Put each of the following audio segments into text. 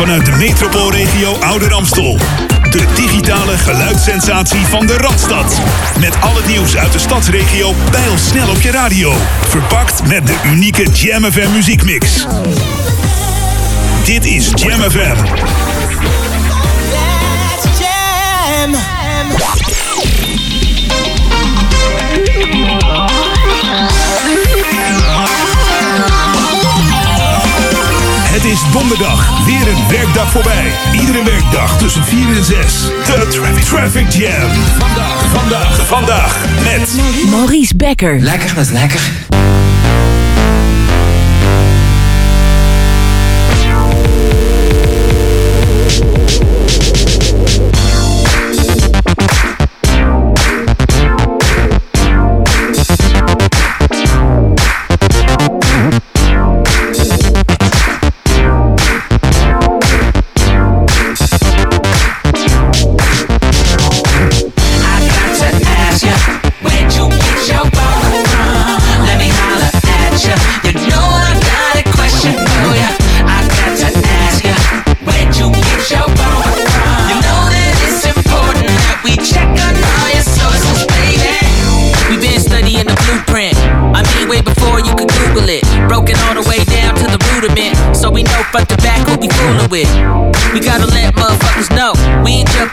vanuit de metropoolregio Ouder Amstel. De digitale geluidssensatie van de Radstad. Met al het nieuws uit de stadsregio pijl snel op je radio. Verpakt met de unieke Jam FM muziekmix. Dit is Jam FM. Het is donderdag, weer een werkdag voorbij. Iedere werkdag tussen 4 en 6. De Traffic, Traffic Jam. Vandaag, vandaag, vandaag met Maurice Becker. Lekker, dat is lekker.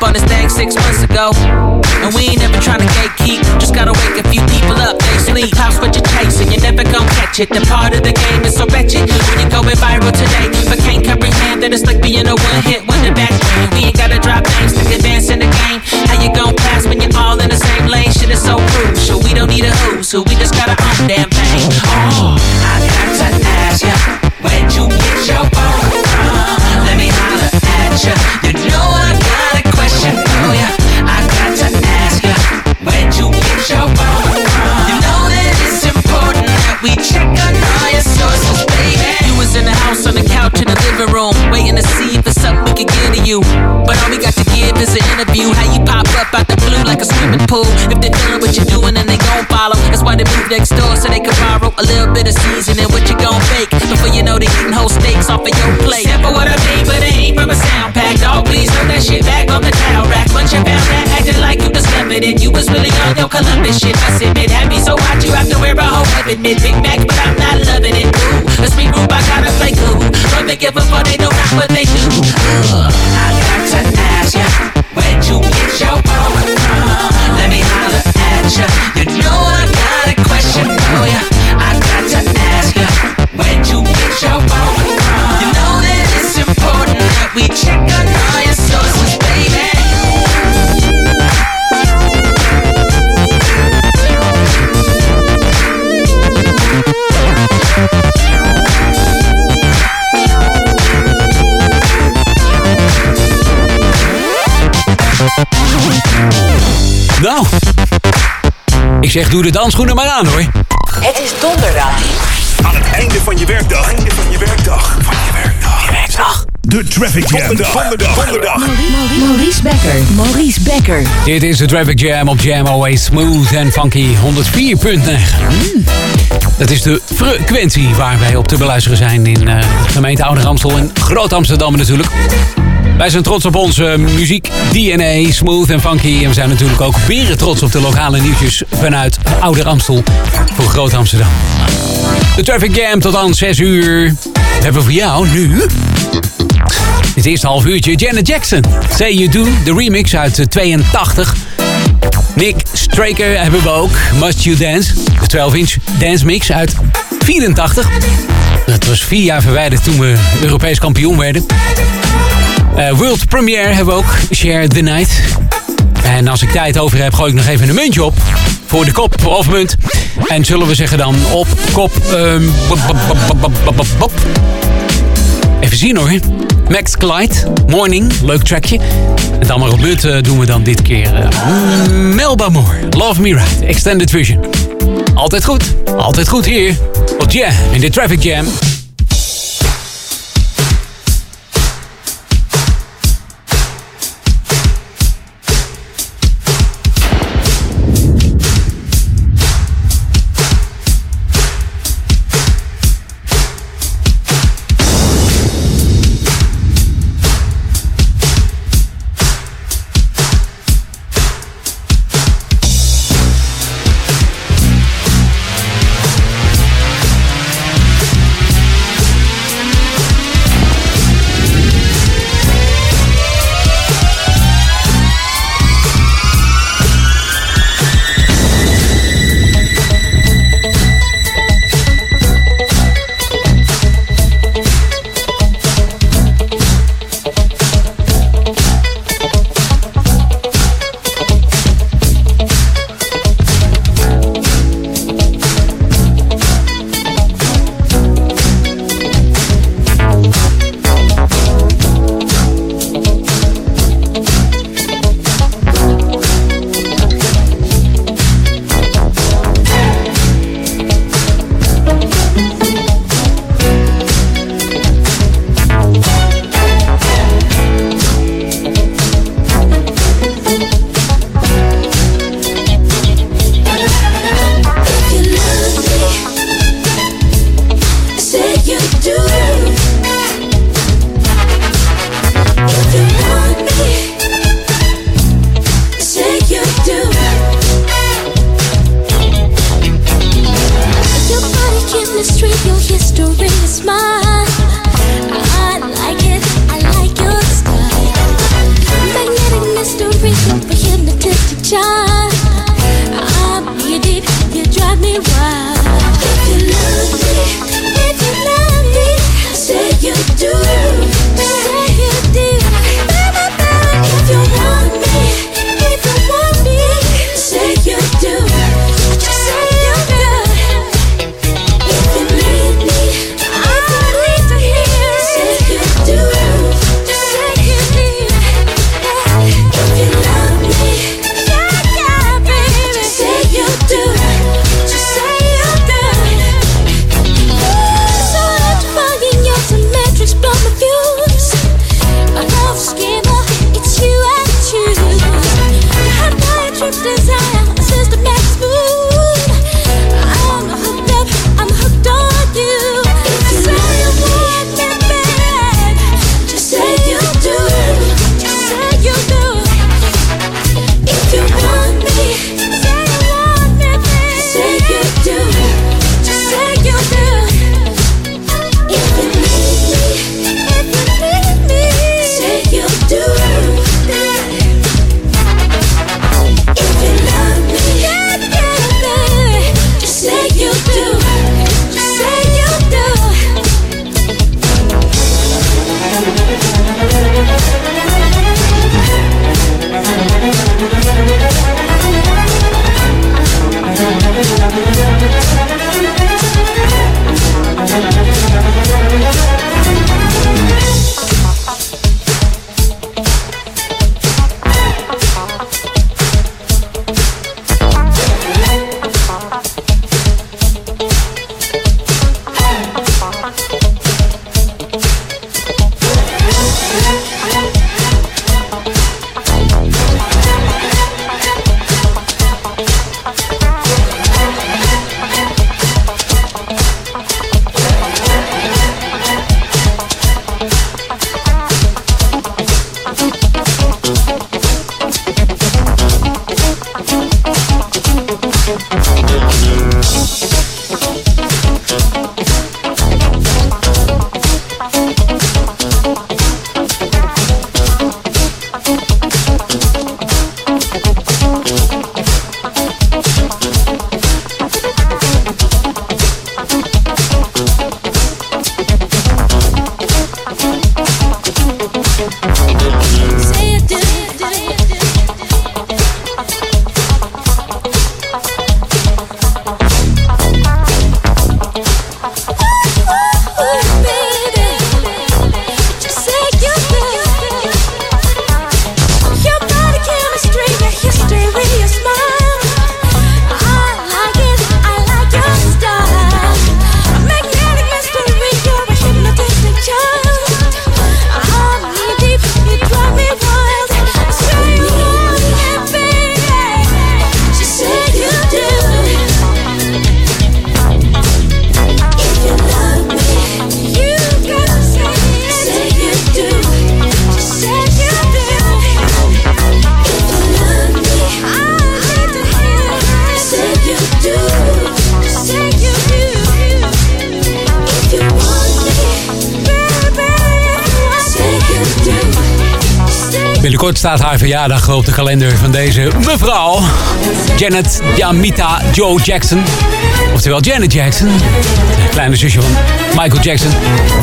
On this thing six months ago. And we ain't never trying to gatekeep. Just gotta wake a few people up. They sleep. House what you're chasing. You're never gonna catch it. The part of the game is so wretched. When you're going viral today. But can't comprehend that it's like being a one hit wonder back then. We ain't gotta drop names to advance in the game. How you gon' pass when you're all in the same lane? Shit is so crucial. We don't need a who's who. We just gotta own damn Move next door so they can borrow a little bit of seasoning. What you gon' bake before you know they eating whole steaks off of your plate. Simple what I mean, but it ain't from a sound pack. Dog, please throw that shit back on the towel rack. Once you found that, acting like you discovered it. You was really on your Columbus shit. I admit, had me so hot you have to wear a whole weapon. Mid Big Mac, but I'm not loving it. Ooh, let's be I gotta play cool. Don't they give fuck, they not what they do. Ik zeg doe de dansschoenen maar aan hoor. Het is donderdag. aan het einde van je werkdag. Einde van je werkdag. Van je werkdag. werkdag. De Traffic Jam. Donderdag. Donderdag. Maurice Becker. Maurice Becker. Dit is de Traffic Jam op Jam Always Smooth en Funky 104.9. Dat is de frequentie waar wij op te beluisteren zijn in eh, gemeente Ouder Amstel en Groot Amsterdam natuurlijk. Wij zijn trots op onze muziek, DNA, smooth en funky. En we zijn natuurlijk ook beren trots op de lokale nieuwtjes vanuit Ouder Amstel voor Groot Amsterdam. De Traffic Jam tot aan 6 uur. We hebben voor jou nu het eerste half uurtje Janet Jackson. Say You Do, de remix uit eh, 82. Nick Straker hebben we ook. Must You Dance, de 12-inch dance mix uit 84. Dat was vier jaar verwijderd toen we Europees kampioen werden. Eh, world Premiere hebben we ook. Share the Night. En als ik tijd over heb, gooi ik nog even een muntje op. Voor de kop of munt. En zullen we zeggen dan op kop... ehm. Even zien hoor. Max Clyde, Morning, leuk trackje. En dan maar op munt eh, doen we dan dit keer eh, Melba Moore, Love Me Right, Extended Vision. Altijd goed, altijd goed hier op Jam in de Traffic Jam. Staat haar verjaardag op de kalender van deze mevrouw. Janet Jamita Joe Jackson. Oftewel Janet Jackson. De kleine zusje van Michael Jackson.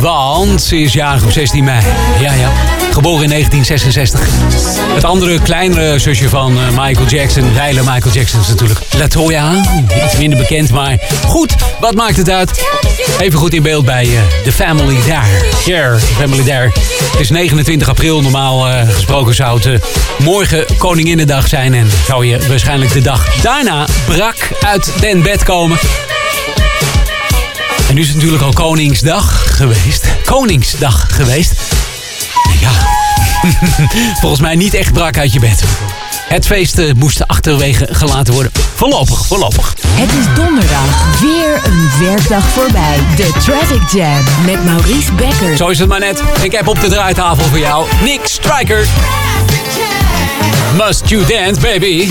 Want ze is jarig op 16 mei. Ja, ja. Geboren in 1966. Het andere kleinere zusje van eh, Michael Jackson, Rijle Michael Jackson is natuurlijk Latoya. Iets minder bekend, maar goed, wat maakt het uit? Even goed in beeld bij eh, The Family There. Share, The Family There. Het is 29 april, normaal eh, gesproken zou het morgen Koninginnedag zijn. En zou je waarschijnlijk de dag daarna brak uit den bed komen. En nu is het natuurlijk al Koningsdag geweest. Koningsdag geweest. Ja, volgens mij niet echt brak uit je bed. Het feest eh, moest achterwege gelaten worden. Voorlopig, voorlopig. Het is donderdag. Weer een werkdag voorbij. De Traffic Jam met Maurice Becker. Zo is het maar net. Ik heb op de draaitafel voor jou Nick Striker. Must you dance, baby?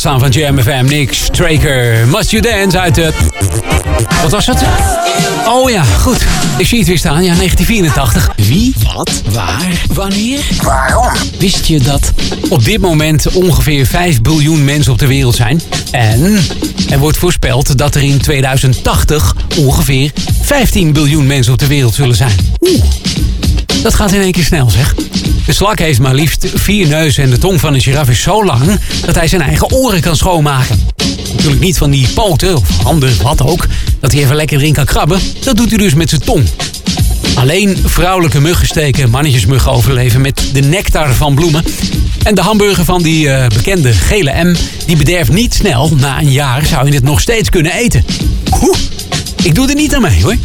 Staan van JMFM. Nick Straker, Must You Dance uit de... Wat was het? Oh ja, goed. Ik zie het weer staan. Ja, 1984. Wie, wat, waar, wanneer? Waarom? Wist je dat op dit moment ongeveer 5 biljoen mensen op de wereld zijn? En er wordt voorspeld dat er in 2080 ongeveer 15 biljoen mensen op de wereld zullen zijn. Oeh, dat gaat in één keer snel zeg. De slak heeft maar liefst vier neuzen en de tong van een giraffe is zo lang dat hij zijn eigen oren kan schoonmaken. Natuurlijk niet van die poten of handen, wat ook, dat hij even lekker erin kan krabben. Dat doet hij dus met zijn tong. Alleen vrouwelijke muggen steken mannetjesmuggen overleven met de nectar van bloemen. En de hamburger van die uh, bekende gele M, die bederft niet snel. Na een jaar zou je het nog steeds kunnen eten. Oeh, ik doe er niet aan mee hoor.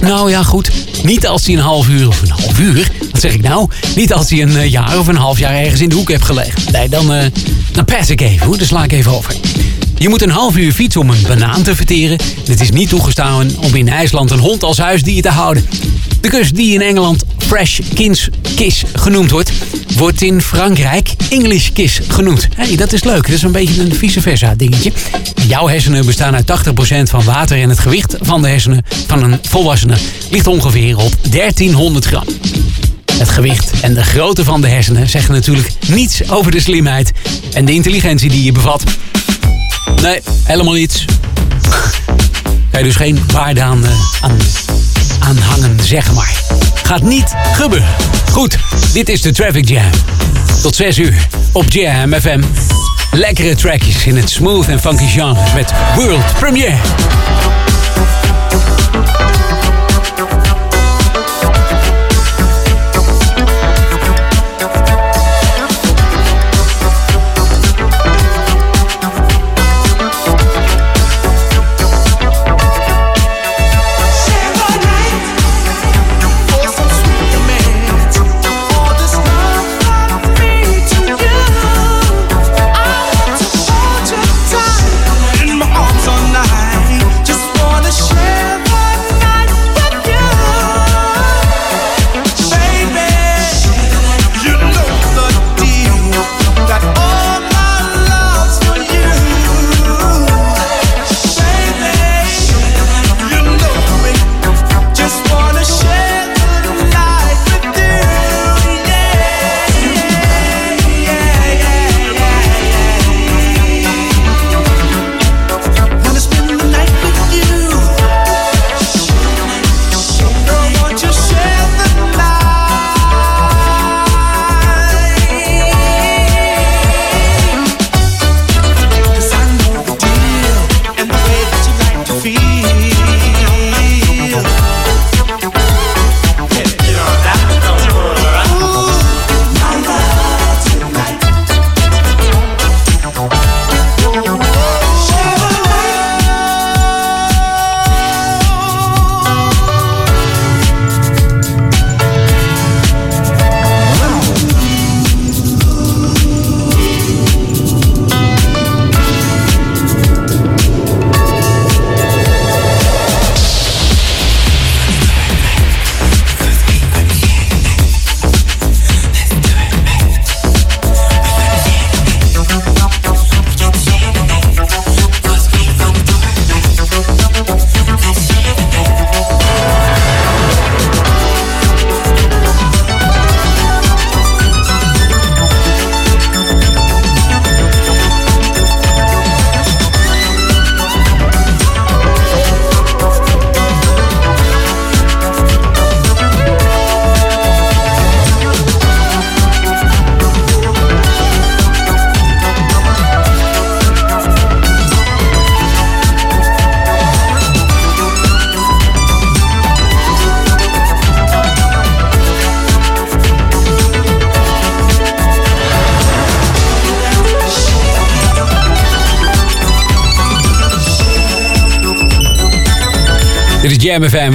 Nou ja, goed. Niet als hij een half uur of een half uur, zeg ik nou? Niet als hij een eh, jaar of een half jaar ergens in de hoek heeft gelegen. Nee, dan, uh, dan pas ik even hoor. Dan sla ik even over. Je moet een half uur fietsen om een banaan te verteren. Het is niet toegestaan om in IJsland een hond als huisdier te houden. De kus die in Engeland Fresh Kins Kiss genoemd wordt, wordt in Frankrijk English Kiss genoemd. Hey, dat is leuk. Dat is een beetje een vice versa dingetje. Jouw hersenen bestaan uit 80% van water en het gewicht van de hersenen van een volwassene ligt ongeveer op 1300 gram. Het gewicht en de grootte van de hersenen zeggen natuurlijk niets over de slimheid en de intelligentie die je bevat. Nee, helemaal niets. Kan je dus geen waarde aan, uh, aan, aan hangen, zeg maar. Gaat niet gebeuren. Goed, dit is de Traffic Jam. Tot 6 uur op Jam FM. Lekkere trackjes in het smooth en funky genre met World Premiere.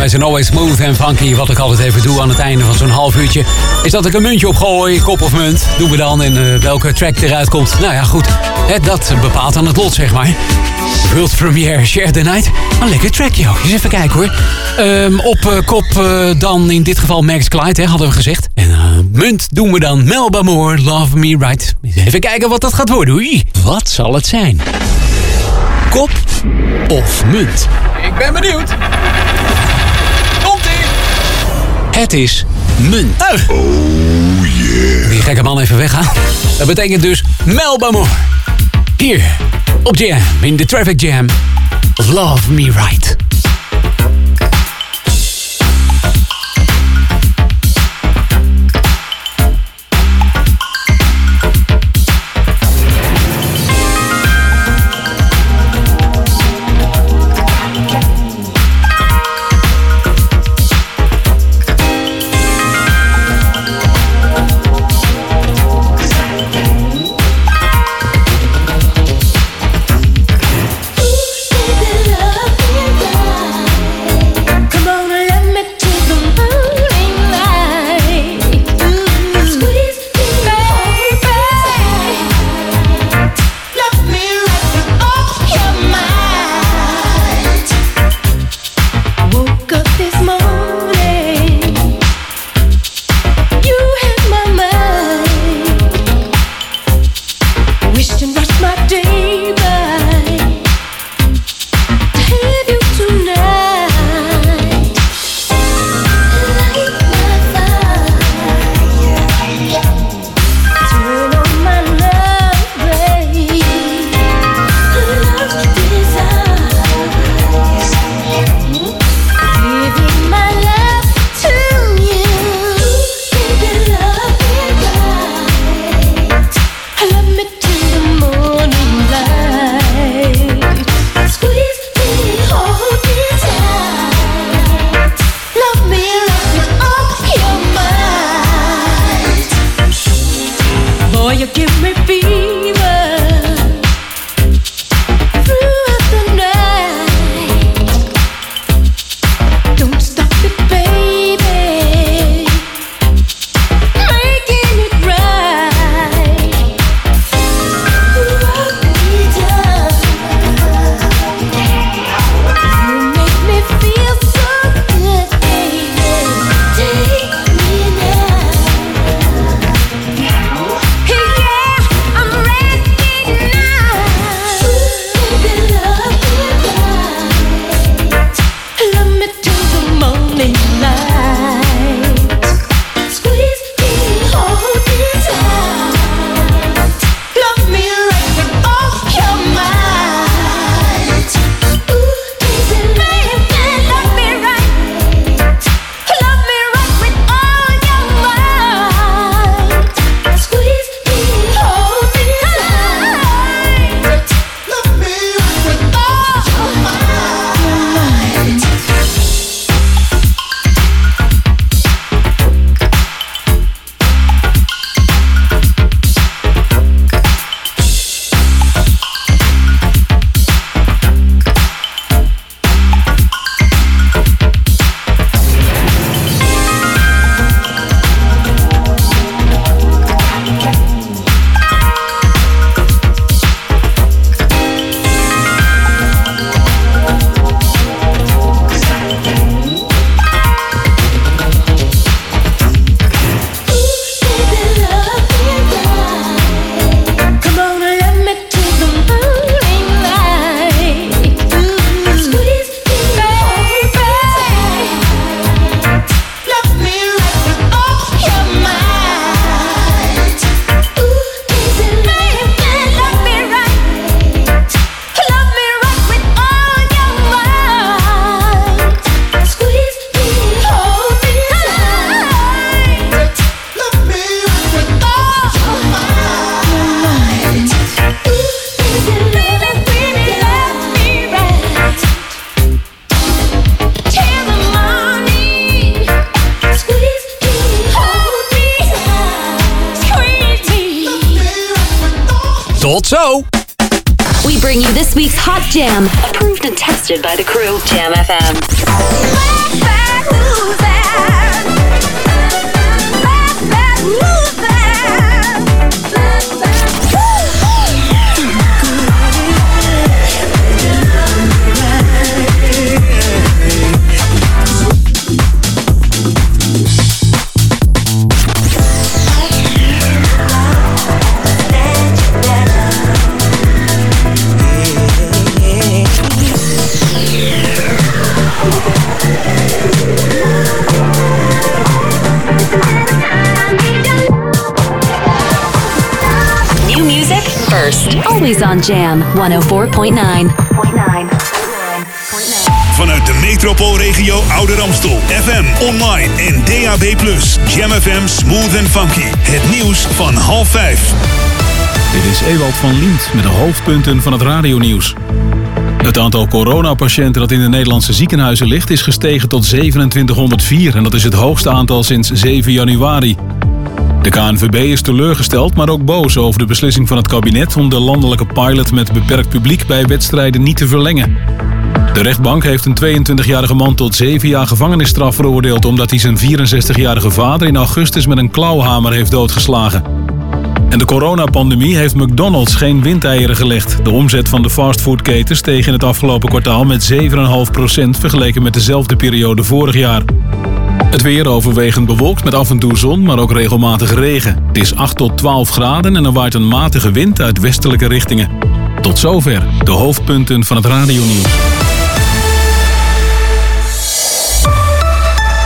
Wij zijn always smooth en funky. Wat ik altijd even doe aan het einde van zo'n half uurtje... is dat ik een muntje opgooi, kop of munt. Doen we dan en uh, welke track eruit komt. Nou ja, goed. Hè, dat bepaalt aan het lot, zeg maar. World Premiere Share the Night. Een lekker trackje ook. Eens even kijken hoor. Um, op uh, kop uh, dan in dit geval Max Clyde, hè, hadden we gezegd. En munt doen we dan Melba Moore, Love Me Right. Even kijken wat dat gaat worden. Oei. Wat zal het zijn? Kop of munt? Ik ben benieuwd. Komt-ie! Het is munt. Oh, yeah. Die gekke man even weggaan. Dat betekent dus Melba Moore. Hier, op Jam, in de Traffic Jam. Love Me Right. Always on Jam 104.9. Vanuit de metropoolregio Ouder Amstel. FM, online en DAB+. Jam FM Smooth and Funky. Het nieuws van half vijf. Dit is Ewald van Liemt met de hoofdpunten van het radionieuws. Het aantal coronapatiënten dat in de Nederlandse ziekenhuizen ligt is gestegen tot 2704 en dat is het hoogste aantal sinds 7 januari. De KNVB is teleurgesteld, maar ook boos over de beslissing van het kabinet om de landelijke pilot met beperkt publiek bij wedstrijden niet te verlengen. De rechtbank heeft een 22-jarige man tot 7 jaar gevangenisstraf veroordeeld omdat hij zijn 64-jarige vader in augustus met een klauwhamer heeft doodgeslagen. En de coronapandemie heeft McDonald's geen windeieren gelegd. De omzet van de fastfoodketen steeg in het afgelopen kwartaal met 7,5% vergeleken met dezelfde periode vorig jaar. Het weer overwegend bewolkt met af en toe zon, maar ook regelmatig regen. Het is 8 tot 12 graden en er waait een matige wind uit westelijke richtingen. Tot zover de hoofdpunten van het radionieuws.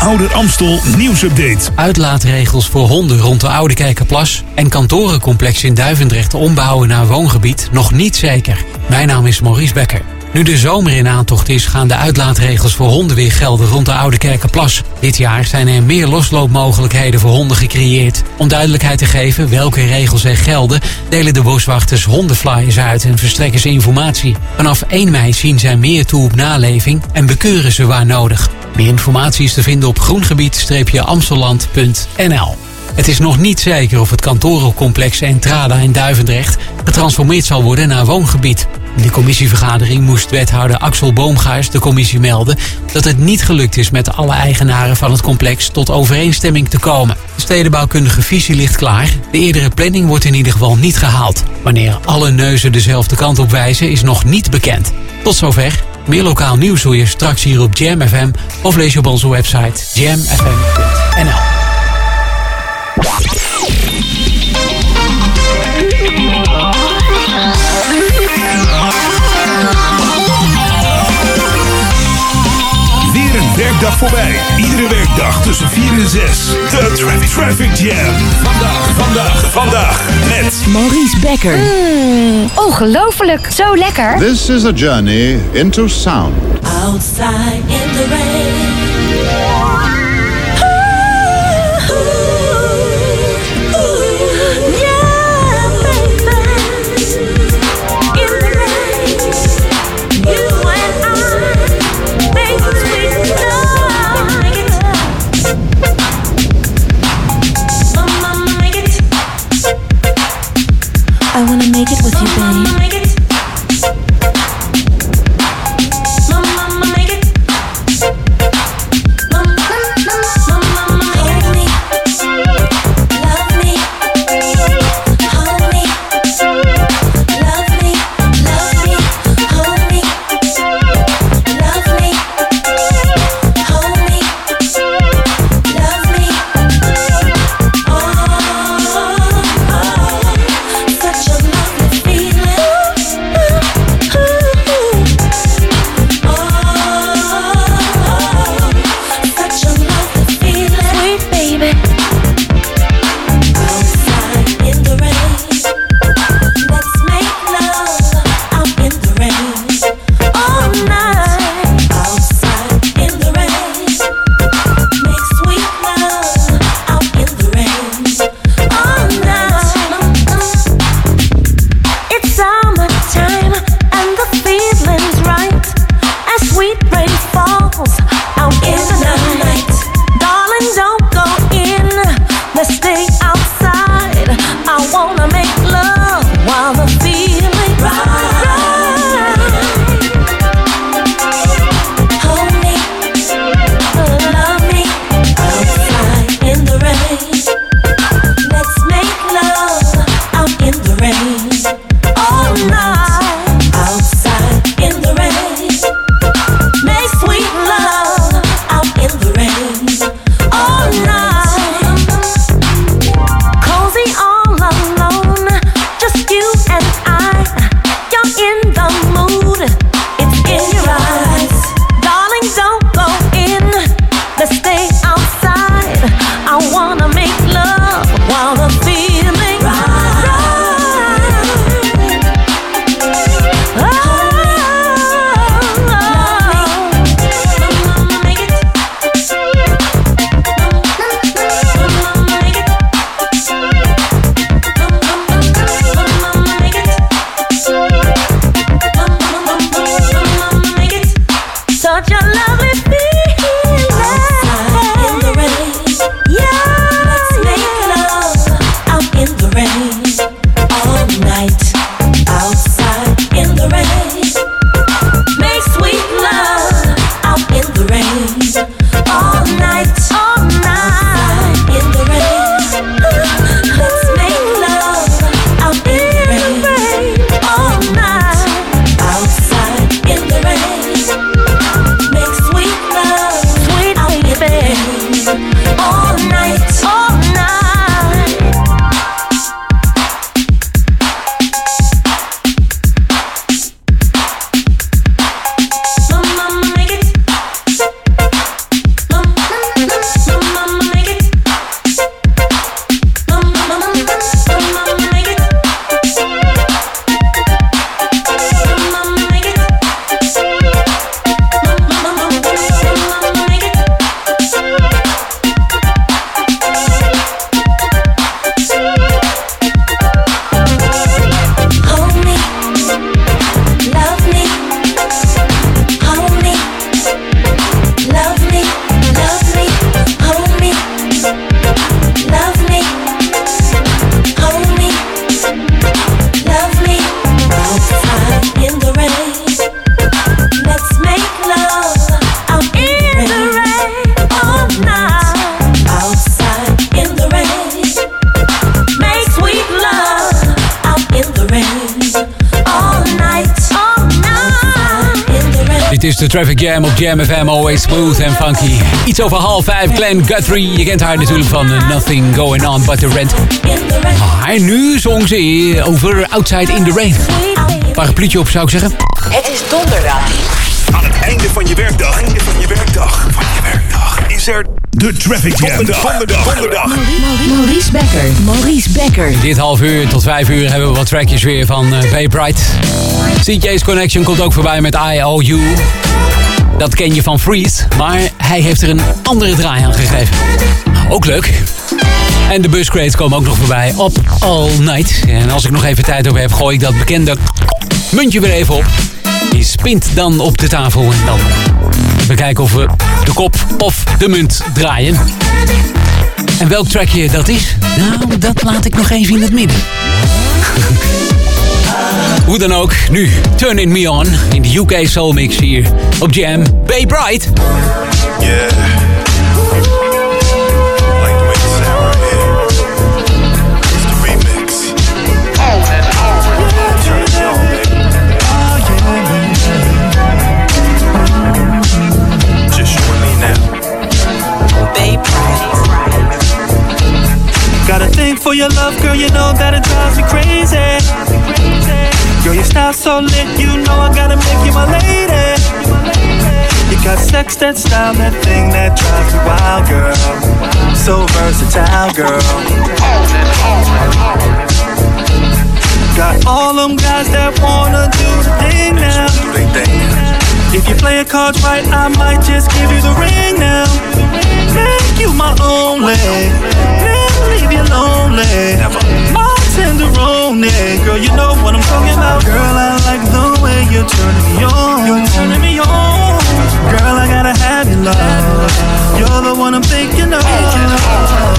Ouder Amstel nieuwsupdate. Uitlaatregels voor honden rond de Oude Kijkerplas en kantorencomplex in Duivendrecht ombouwen naar woongebied nog niet zeker. Mijn naam is Maurice Becker. Nu de zomer in aantocht is, gaan de uitlaatregels voor honden weer gelden rond de Oude Kerkenplas. Dit jaar zijn er meer losloopmogelijkheden voor honden gecreëerd. Om duidelijkheid te geven welke regels er gelden, delen de boswachters hondenflyers uit en verstrekken ze informatie. Vanaf 1 mei zien zij meer toe op naleving en bekeuren ze waar nodig. Meer informatie is te vinden op groengebied-amstelland.nl. Het is nog niet zeker of het kantorencomplex Entrada in Duivendrecht getransformeerd zal worden naar woongebied. In de commissievergadering moest wethouder Axel Boomgaars de commissie melden dat het niet gelukt is met alle eigenaren van het complex tot overeenstemming te komen. De stedenbouwkundige visie ligt klaar. De eerdere planning wordt in ieder geval niet gehaald. Wanneer alle neuzen dezelfde kant op wijzen is nog niet bekend. Tot zover. Meer lokaal nieuws hoor je straks hier op Jam FM of lees je op onze website jamfm.nl. werkdag voorbij. Iedere werkdag tussen 4 en 6. De Traffic, Traffic Jam. Vandaag, vandaag, vandaag. Met Maurice Becker. Ongelooflijk, zo lekker. This is a journey into sound. Outside in the rain. Dit is de Traffic Jam op Jam FM, always smooth en funky. Iets over half vijf, Glenn Guthrie. Je kent haar natuurlijk van eh, Nothing Going On But The Rent. Maar nu zong ze over Outside in the Rain. Parapluutje op zou ik zeggen. Het is donderdag. Aan het einde van je werkdag, einde van je werkdag, er de Traffic Jam. Donderdag, donderdag, donderdag. Maurice Becker. Maurice Becker. Dit half uur tot vijf uur hebben we wat trackjes weer van uh, Bay Bright. CJ's Connection komt ook voorbij met IOU. Dat ken je van Freeze, maar hij heeft er een andere draai aan gegeven. Ook leuk. En de buscrates komen ook nog voorbij op All Night. En als ik nog even tijd over heb, gooi ik dat bekende muntje weer even op. Die spint dan op de tafel en dan we kijken of we de kop of de munt draaien. En welk trackje dat is? Nou, dat laat ik nog even in het midden. Hoe dan ook, nu Turn In Me On in de UK Soul Mix hier op Jam. Bay Bright. Yeah. For your love, girl, you know that it drives me crazy. Girl, your style so lit, you know I gotta make you my lady. You got sex, that style, that thing that drives me wild, girl. So versatile, girl. Got all them guys that wanna do the thing now. If you play your cards right, I might just give you the ring now. Make you my only. Never leave you lonely. My tenderoni. Girl, you know what I'm talking about. Girl, I like the way you're turning me on. You're turning me on. Girl, I gotta have your love. You're the one I'm thinking of.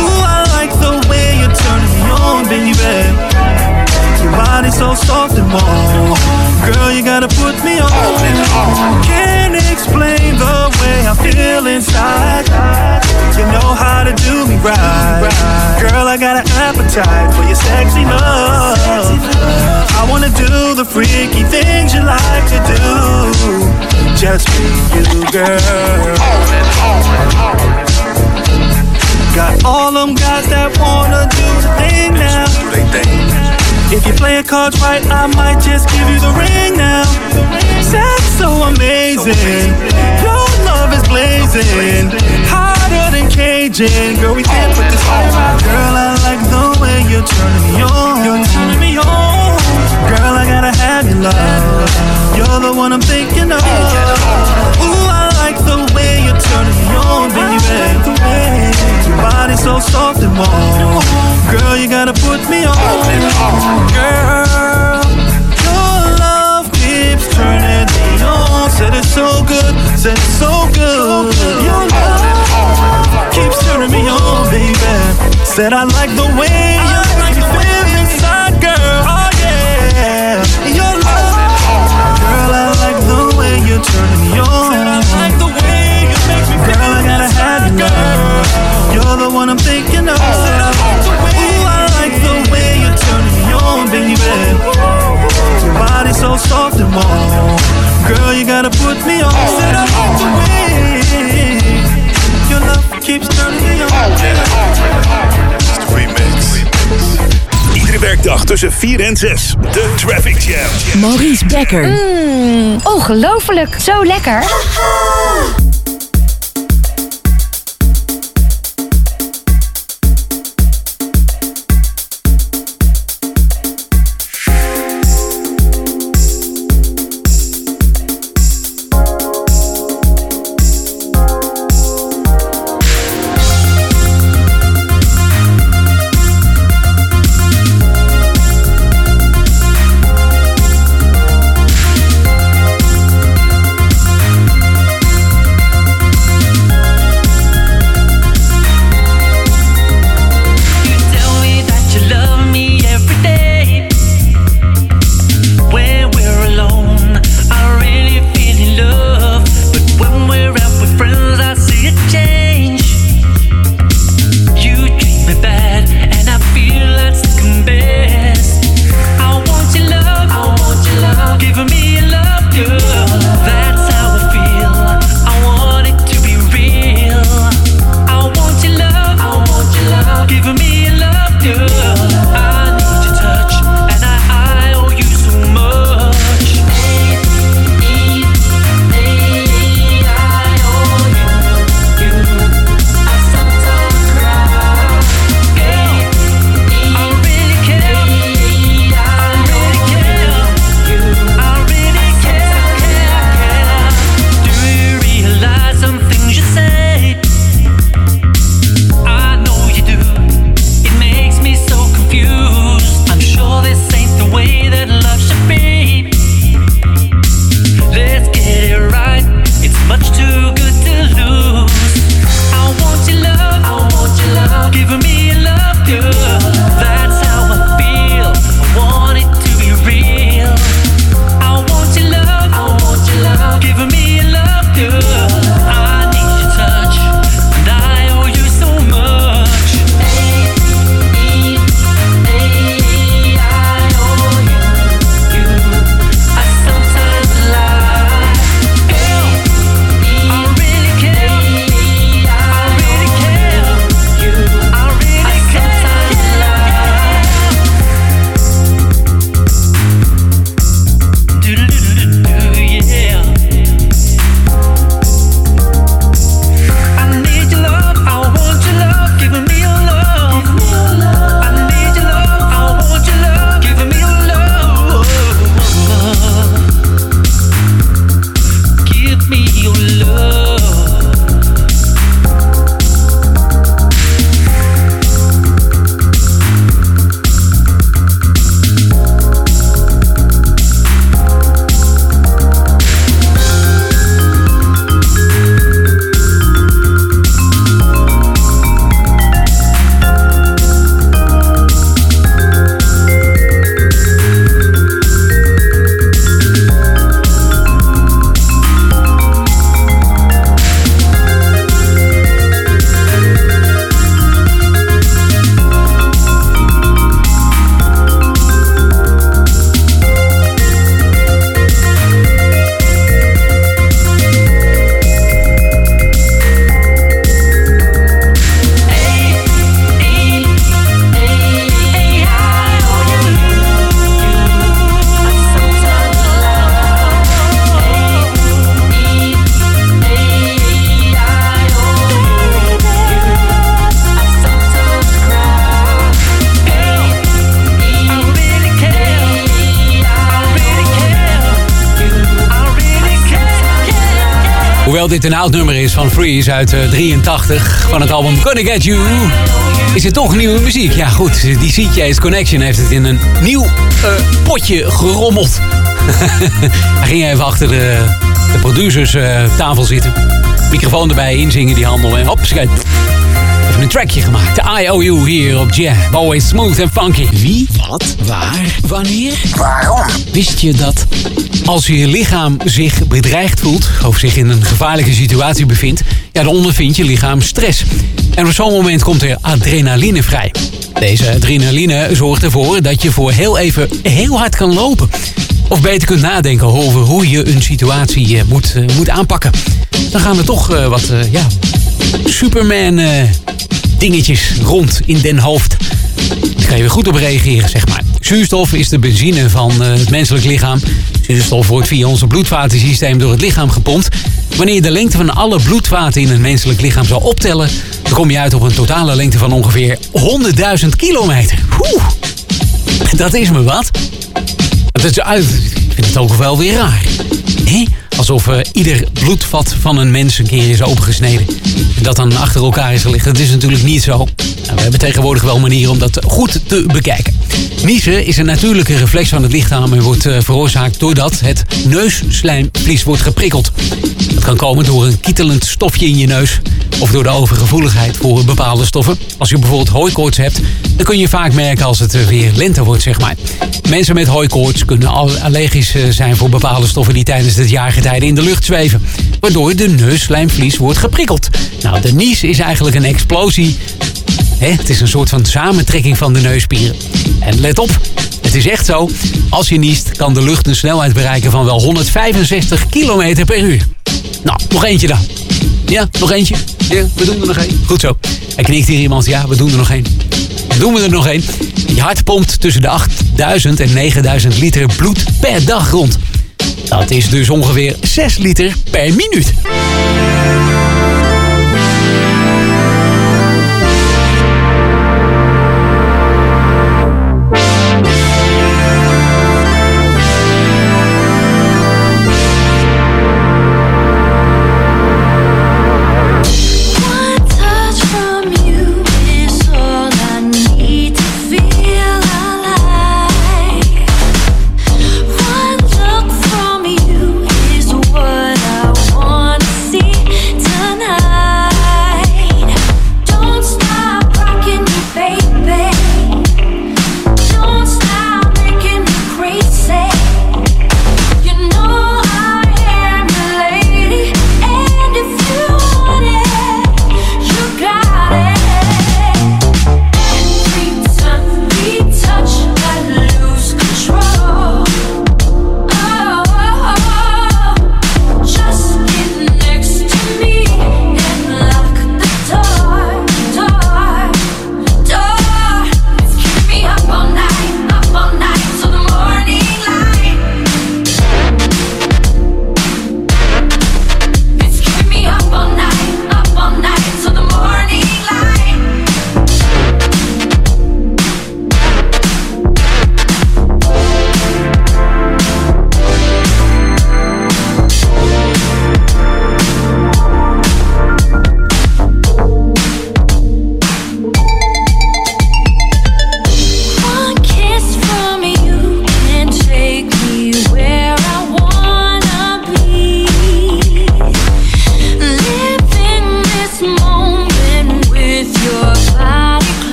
Ooh, I like the way you're turning me on, baby. Body's so soft and warm. Girl, you gotta put me on. Can't explain the way I feel inside. You know how to do me right. Girl, I got an appetite for your sexy love. I wanna do the freaky things you like to do. Just me you, girl. Got all them guys that wanna do the thing now. If you play your cards right, I might just give you the ring now. Sex so amazing, your love is blazing, hotter than Cajun. Girl, we can't put this out. Girl, I like the way you're turning me on. You're turning me on. Girl, I gotta have your love. You're the one I'm thinking of. Ooh, I like the way you're turning me on, baby. Your body's so soft and warm. Girl, you gotta put me on. Girl, your love keeps turning me on. Said it's so good, said it's so good. Your love keeps turning me on, baby. Said I like the way you make me feel inside, girl. Oh yeah, your love, girl. I like the way you're turning me on. You're the one I'm thinking of. Ooh, I like the way you turn me on, baby. Your body so soft and warm. Girl, you gotta put me on. Said I like the way your love keeps turning me on. Remix. Iedere werkdag tussen 4 en 6. De Traffic Jam. Maurice Becker. Mm, ongelooflijk. Zo lekker. Hoewel dit een oud nummer is van Freeze uit eh, 83 van het album Gonna Get You, is het toch nieuwe muziek. Ja goed, die CJ's Connection heeft het in een nieuw eh, potje gerommeld. Hij ging even achter de, de producers eh, tafel zitten. Microfoon erbij, inzingen die handel en hop, schijt. Even een trackje gemaakt. De IOU hier op Jam. Always smooth and funky. Wie, wat, waar, wanneer, waarom? Wist je dat als je lichaam zich bedreigd voelt... of zich in een gevaarlijke situatie bevindt... ja, dan ondervindt je lichaam stress. En op zo'n moment komt er adrenaline vrij. Deze adrenaline zorgt ervoor dat je voor heel even heel hard kan lopen. Of beter kunt nadenken over hoe je een situatie eh, moet, eh, moet aanpakken. Dan gaan er toch eh, wat ja, Superman dingetjes rond in den hoofd. Daar kan je weer goed op reageren, zeg maar. Zuurstof is de benzine van eh, het menselijk lichaam. Zuurstof wordt via onze bloedvatensysteem door het lichaam gepompt. Wanneer je de lengte van alle bloedvaten in een menselijk lichaam zou optellen... dan kom je uit op een totale lengte van ongeveer 100.000 kilometer. Oeh, dat is me wat. Dat is, uit- ik vind het ook wel weer raar. Hé? Alsof eh, ieder bloedvat van een mens een keer is opengesneden. En dat dan achter elkaar is gelegd. Dat is natuurlijk niet zo. Nou, we hebben tegenwoordig wel manieren om dat goed te bekijken. Niezen is een natuurlijke reflex van het lichaam en wordt eh, veroorzaakt doordat het neusslijmvlies wordt geprikkeld. Dat kan komen door een kietelend stofje in je neus of door de overgevoeligheid voor bepaalde stoffen. Als je bijvoorbeeld hooikoorts hebt, dan kun je vaak merken als het weer lente wordt, zeg maar. Mensen met hooikoorts kunnen al- allergisch eh, zijn voor bepaalde stoffen die tijdens het jaargetijde in de lucht zweven. Waardoor de neusslijmvlies wordt geprikkeld. Nou, de nies is eigenlijk een explosie het is een soort van samentrekking van de neusspieren. En let op, het is echt zo. Als je niest, kan de lucht een snelheid bereiken van wel 165 km per uur. Nou, nog eentje dan. Ja, nog eentje. Ja, we doen er nog één. Goed zo. Er knikt hier iemand. Ja, we doen er nog één. Doen we er nog één. Je hart pompt tussen de 8000 en 9000 liter bloed per dag rond. Dat is dus ongeveer 6 liter per minuut.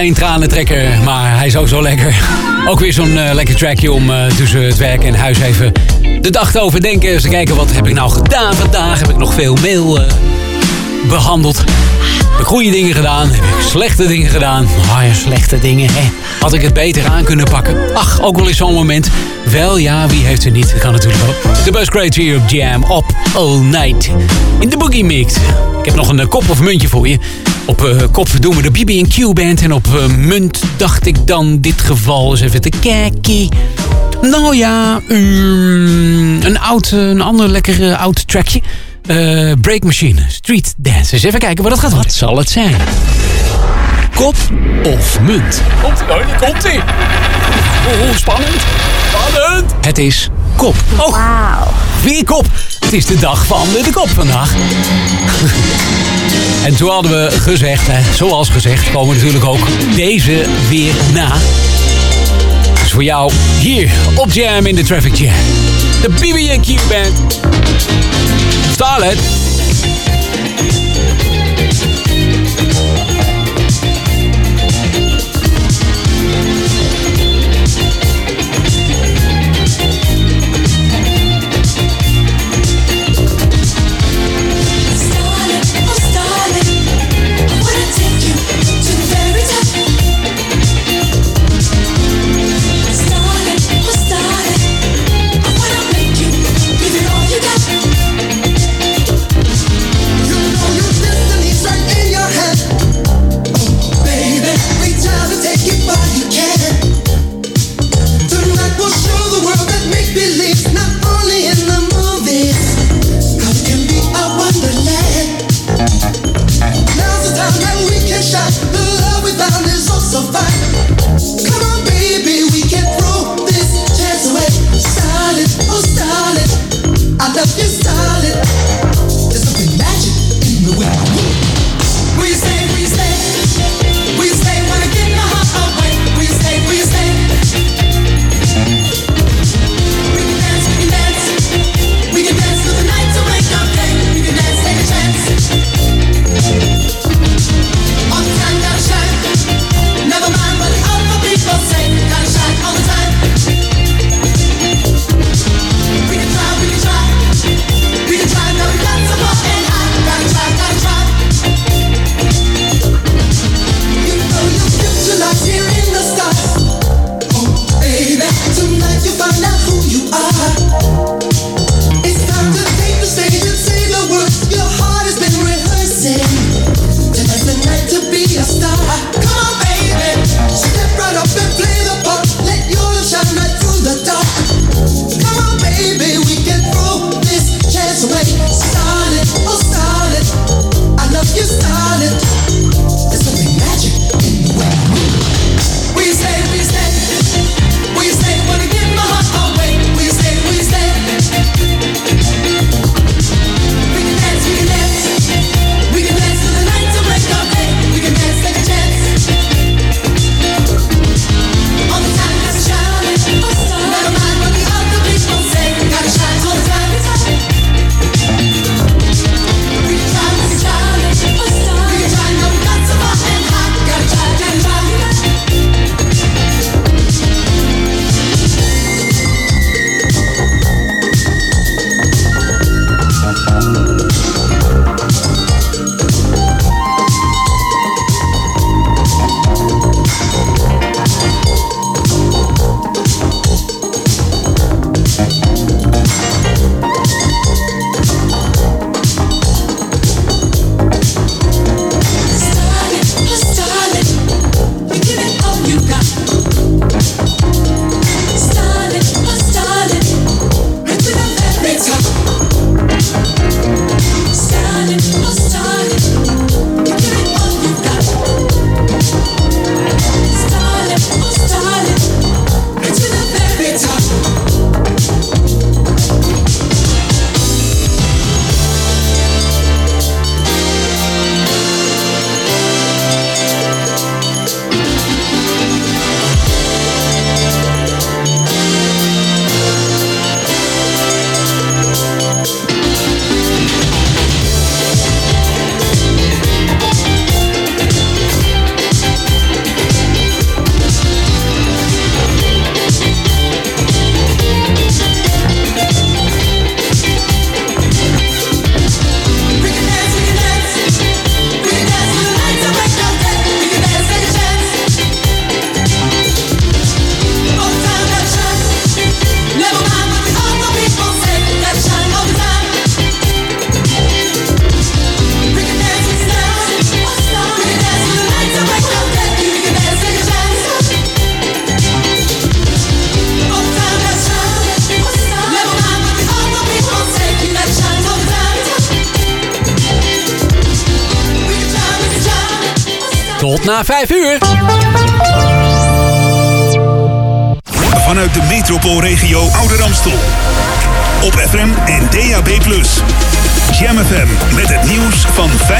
Geen tranentrekker, maar hij is ook zo lekker. Ook weer zo'n eh, lekker trackje om eh, tussen het werk en huis even de dag te overdenken. Eens te kijken, wat heb ik nou gedaan vandaag? Heb ik nog veel mail eh, behandeld? Heb ik goede dingen gedaan? Heb ik slechte dingen gedaan? Oh ja, slechte dingen, hè? Had ik het beter aan kunnen pakken? Ach, ook wel eens zo'n moment. Wel ja, wie heeft er niet? Dat kan natuurlijk ook. De Bus Great hier op Jam op All Night. In de Boogie Mix. Ik heb nog een kop of muntje voor je. Op eh, kop doen we de BB&Q Band. En op eh, munt dacht ik dan dit geval eens even te kijken. Nou ja, mm, een, oud, een ander lekker eh, oud trackje. Eh, Break Machine, Street Dance. Eens even kijken wat dat gaat worden. Wat zal het zijn? Kop of munt? Komt ie, oh, komt ie. Oh, spannend. Spannend. Het is kop. Oh, weer kop. Het is de dag van de kop vandaag. En toen hadden we gezegd, hè, zoals gezegd, komen natuurlijk ook deze weer na. Dus voor jou hier op Jam in de Traffic Jam. De BB&Q Band. Starlet.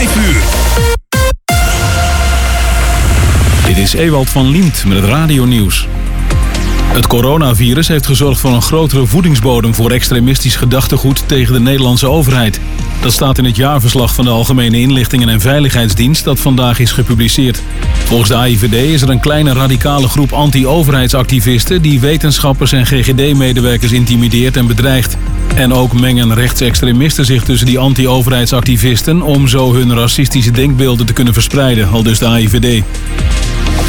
5 uur. Dit is Ewald van Liemt met het radionieuws. Het coronavirus heeft gezorgd voor een grotere voedingsbodem voor extremistisch gedachtegoed tegen de Nederlandse overheid. Dat staat in het jaarverslag van de Algemene Inlichtingen en Veiligheidsdienst dat vandaag is gepubliceerd. Volgens de AIVD is er een kleine radicale groep anti-overheidsactivisten die wetenschappers en GGD-medewerkers intimideert en bedreigt. En ook mengen rechtsextremisten zich tussen die anti-overheidsactivisten om zo hun racistische denkbeelden te kunnen verspreiden, al dus de AIVD.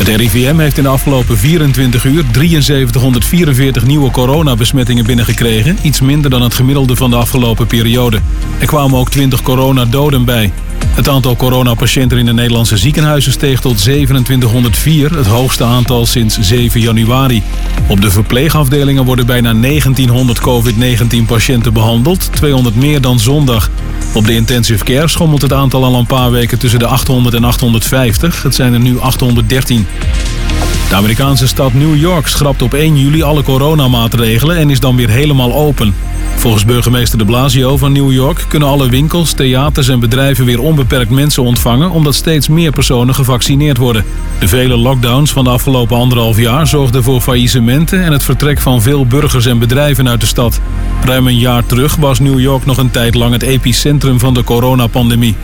Het RIVM heeft in de afgelopen 24 uur 7344 nieuwe coronabesmettingen binnengekregen. Iets minder dan het gemiddelde van de afgelopen periode. Er kwamen ook 20 coronadoden bij. Het aantal coronapatiënten in de Nederlandse ziekenhuizen steeg tot 2704, het hoogste aantal sinds 7 januari. Op de verpleegafdelingen worden bijna 1900 COVID-19 patiënten behandeld, 200 meer dan zondag. Op de intensive care schommelt het aantal al een paar weken tussen de 800 en 850. Het zijn er nu 813. De Amerikaanse stad New York schrapt op 1 juli alle coronamaatregelen en is dan weer helemaal open. Volgens burgemeester de Blasio van New York kunnen alle winkels, theaters en bedrijven weer onbeperkt mensen ontvangen omdat steeds meer personen gevaccineerd worden. De vele lockdowns van de afgelopen anderhalf jaar zorgden voor faillissementen en het vertrek van veel burgers en bedrijven uit de stad. Ruim een jaar terug was New York nog een tijd lang het epicentrum van de coronapandemie.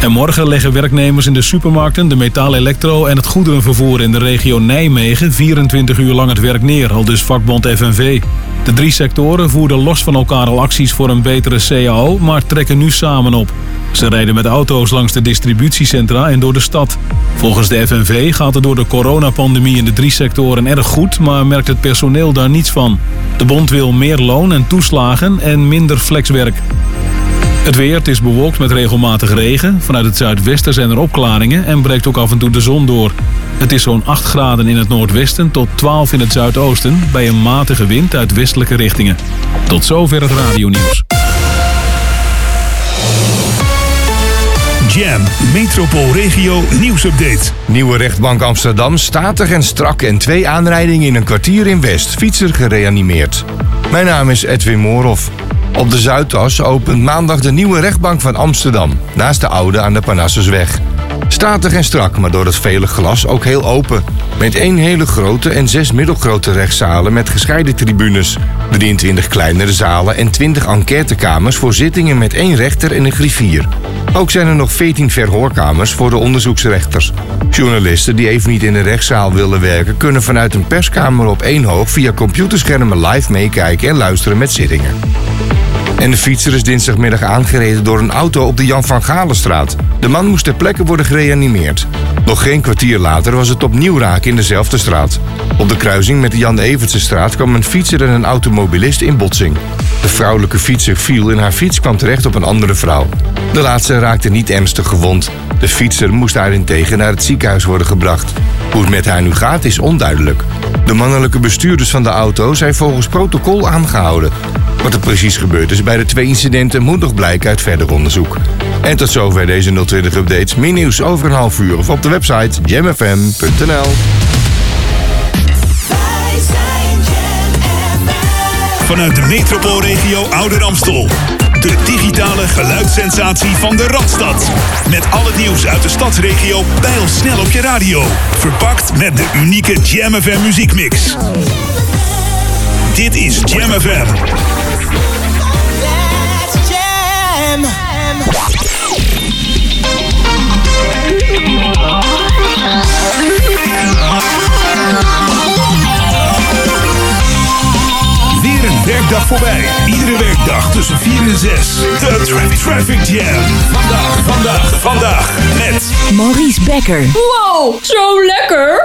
En morgen leggen werknemers in de supermarkten, de metaal, elektro en het goederenvervoer in de regio Nijmegen 24 uur lang het werk neer, al dus vakbond FNV. De drie sectoren voerden los van elkaar al acties voor een betere CAO, maar trekken nu samen op. Ze rijden met auto's langs de distributiecentra en door de stad. Volgens de FNV gaat het door de coronapandemie in de drie sectoren erg goed, maar merkt het personeel daar niets van. De bond wil meer loon en toeslagen en minder flexwerk. Het weer, het is bewolkt met regelmatig regen. Vanuit het zuidwesten zijn er opklaringen en breekt ook af en toe de zon door. Het is zo'n 8 graden in het noordwesten tot 12 in het zuidoosten... bij een matige wind uit westelijke richtingen. Tot zover het radionieuws. Jam, Metropoolregio nieuwsupdate. Nieuwe rechtbank Amsterdam, statig en strak en twee aanrijdingen in een kwartier in West. Fietser gereanimeerd. Mijn naam is Edwin Moorhoff. Op de Zuidas opent maandag de nieuwe rechtbank van Amsterdam, naast de oude aan de Parnassusweg. Statig en strak, maar door het vele glas ook heel open. Met één hele grote en zes middelgrote rechtszalen met gescheiden tribunes. 23 kleinere zalen en 20 enquêtekamers voor zittingen met één rechter en een griffier. Ook zijn er nog 14 verhoorkamers voor de onderzoeksrechters. Journalisten die even niet in de rechtszaal willen werken... kunnen vanuit een perskamer op één hoog via computerschermen live meekijken en luisteren met zittingen. En de fietser is dinsdagmiddag aangereden door een auto op de Jan van Galenstraat. De man moest ter plekke worden gereanimeerd. Nog geen kwartier later was het opnieuw raken in dezelfde straat. Op de kruising met de Jan Evertsenstraat kwam een fietser en een automobilist in botsing. De vrouwelijke fietser viel en haar fiets kwam terecht op een andere vrouw. De laatste raakte niet ernstig gewond. De fietser moest daarentegen naar het ziekenhuis worden gebracht. Hoe het met haar nu gaat is onduidelijk. De mannelijke bestuurders van de auto zijn volgens protocol aangehouden. Wat er precies gebeurd is bij de twee incidenten moet nog blijken uit verder onderzoek. En tot zover deze 020 updates. Meer nieuws over een half uur of op de website jamfm.nl. Vanuit de metropoolregio Ouder Amstel. De digitale geluidssensatie van de Radstad. Met al het nieuws uit de stadsregio pijl snel op je radio. Verpakt met de unieke Jam FM muziekmix. Dit is Jam FM. Werkdag voorbij. Iedere werkdag tussen 4 en 6. De Traffic Traffic Jam. Vandaag, vandaag, vandaag met... Maurice Becker. Wow, zo lekker!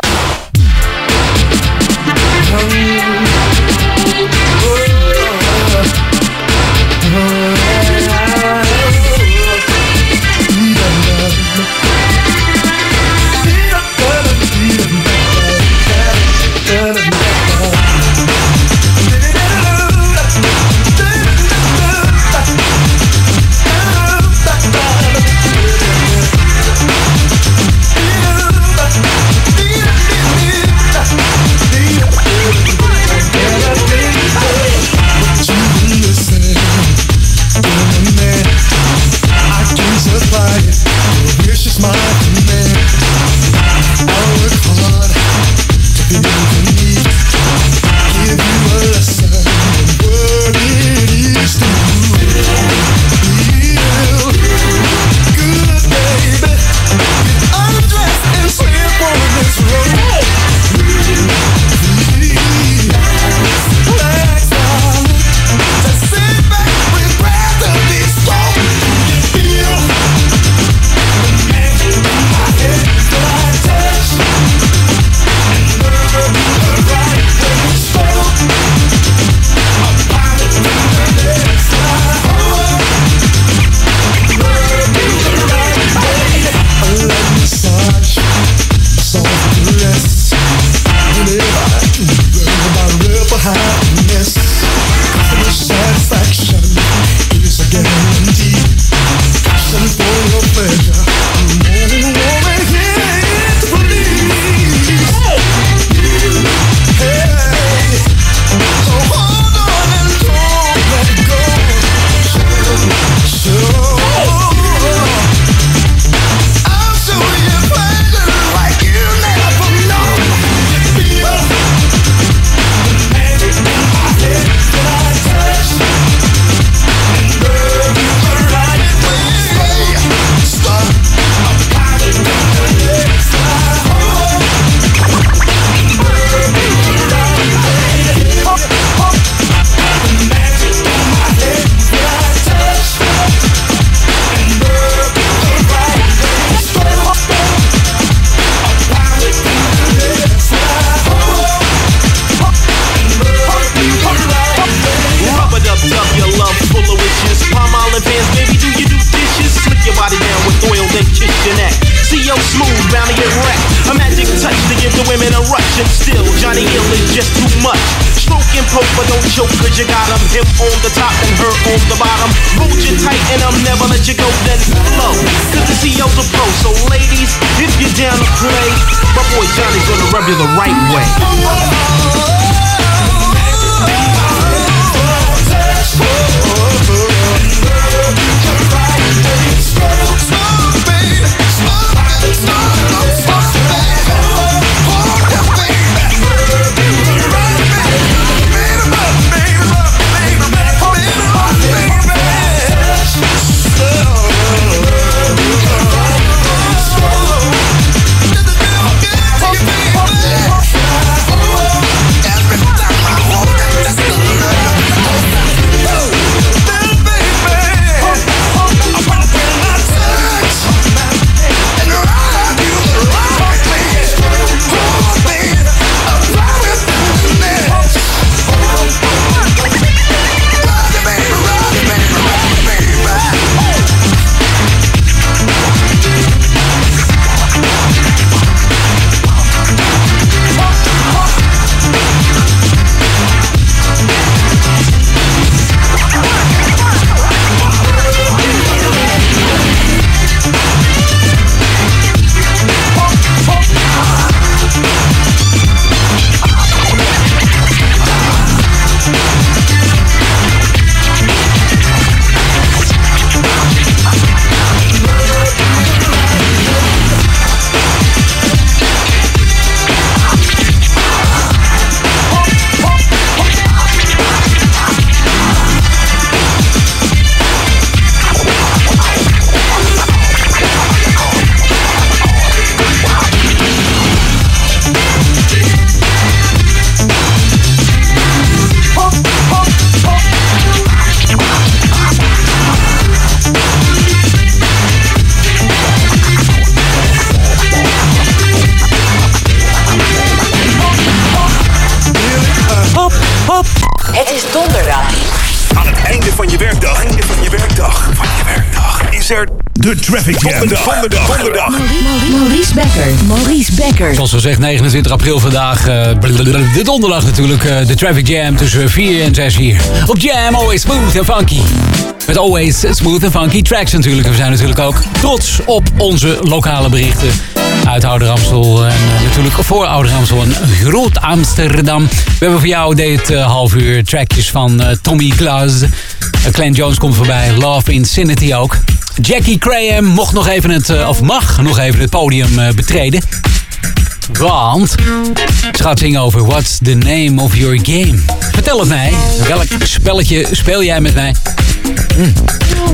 Gezegd, 29 april vandaag. eh, de donderdag natuurlijk. eh, de Traffic Jam tussen 4 en 6 hier. Op Jam, always smooth en funky. Met always smooth en funky tracks natuurlijk. We zijn natuurlijk ook trots op onze lokale berichten. Uit Ouder Amstel en eh, natuurlijk voor Ouder Amstel en Groot Amsterdam. We hebben voor jou dit half uur trackjes van Tommy Klaas. Clan Jones komt voorbij. Love Insanity ook. Jackie Graham mocht nog even het, of mag nog even het podium betreden. Want ze gaat zingen over What's the name of your game? Vertel het mij. Welk spelletje speel jij met mij? Hm,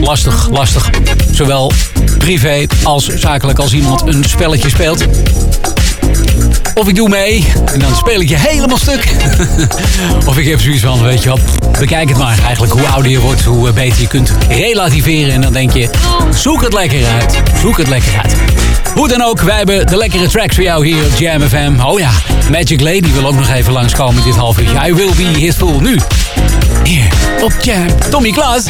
Lastig, lastig. Zowel privé als zakelijk als iemand een spelletje speelt. Of ik doe mee en dan speel ik je helemaal stuk. of ik heb zoiets van, weet je wat, bekijk het maar. Eigenlijk hoe ouder je wordt, hoe beter je kunt relativeren. En dan denk je, zoek het lekker uit. Zoek het lekker uit. Hoe dan ook, wij hebben de lekkere tracks voor jou hier op Jam FM. Oh ja, Magic Lady wil ook nog even langskomen dit half uurtje. I will be his fool. Nu, hier op Jam. Tommy Klaas.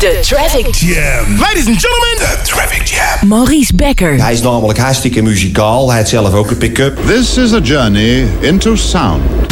De Traffic Jam. Ladies and gentlemen, de Traffic Jam. Maurice Becker. Hij is namelijk hartstikke muzikaal. Hij heeft zelf ook een pick-up. This is a journey into sound.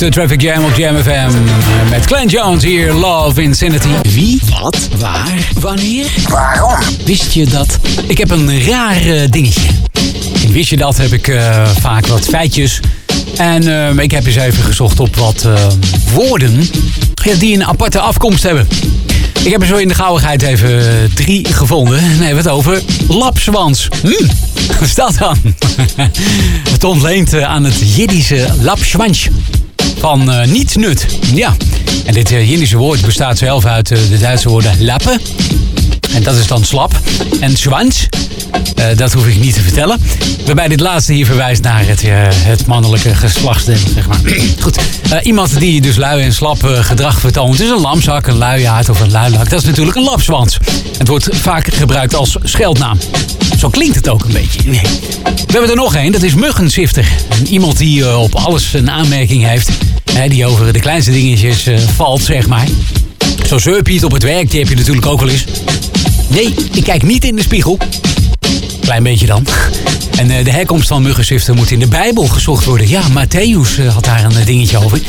Is de Traffic Jam op Jam FM. Met Glenn Jones hier, Love Insanity. Wie, wat, waar, wanneer, waarom? Wist je dat? Ik heb een raar eh, dingetje. In Wist je dat heb ik eh, vaak wat feitjes. En eh, ik heb eens even gezocht op wat eh, woorden ja, die een aparte afkomst hebben. Ik heb er zo in de gauwigheid even drie gevonden. En dan hebben we het over lapswans. Hm, wat is dat dan? het ontleent aan het Jiddische lapswans van eh, niets nut. Ja, en dit uh, woord bestaat zelf uit eh, de Duitse woorden lappen. En dat is dan slap. En zwans, dat hoef ik niet te vertellen. Waarbij dit laatste hier verwijst naar het, het mannelijke geslachtsdeel, zeg maar. Goed, iemand die dus lui en slap gedrag vertoont... is een lamzak, een luiaard of een luilak. Dat is natuurlijk een lapswans. Het wordt vaak gebruikt als scheldnaam. Zo klinkt het ook een beetje. We hebben er nog één, dat is muggenzifter. En iemand die op alles een aanmerking heeft... Die over de kleinste dingetjes eh, valt, zeg maar. Zo'n zeurpiet op het werk, die heb je natuurlijk ook wel eens. Nee, ik kijk niet in de spiegel. Klein beetje dan. En eh, de herkomst van muggenziften moet in de Bijbel gezocht worden. Ja, Matthäus eh, had daar een dingetje over.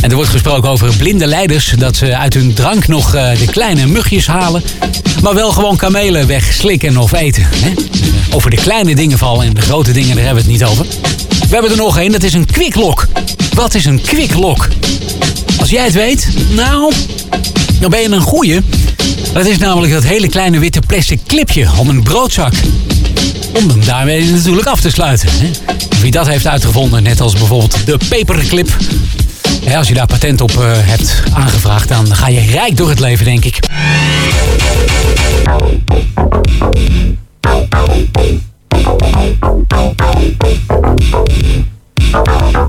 En er wordt gesproken over blinde leiders... dat ze uit hun drank nog de kleine mugjes halen... maar wel gewoon kamelen wegslikken of eten. Over de kleine dingen vallen en de grote dingen, daar hebben we het niet over. We hebben er nog één, dat is een kwiklok. Wat is een kwiklok? Als jij het weet, nou, dan ben je een goeie. Dat is namelijk dat hele kleine witte plastic clipje om een broodzak. Om hem daarmee natuurlijk af te sluiten. Wie dat heeft uitgevonden, net als bijvoorbeeld de paperclip. Als je daar patent op eh, hebt aangevraagd, dan ga je rijk door het leven, denk ik. Thank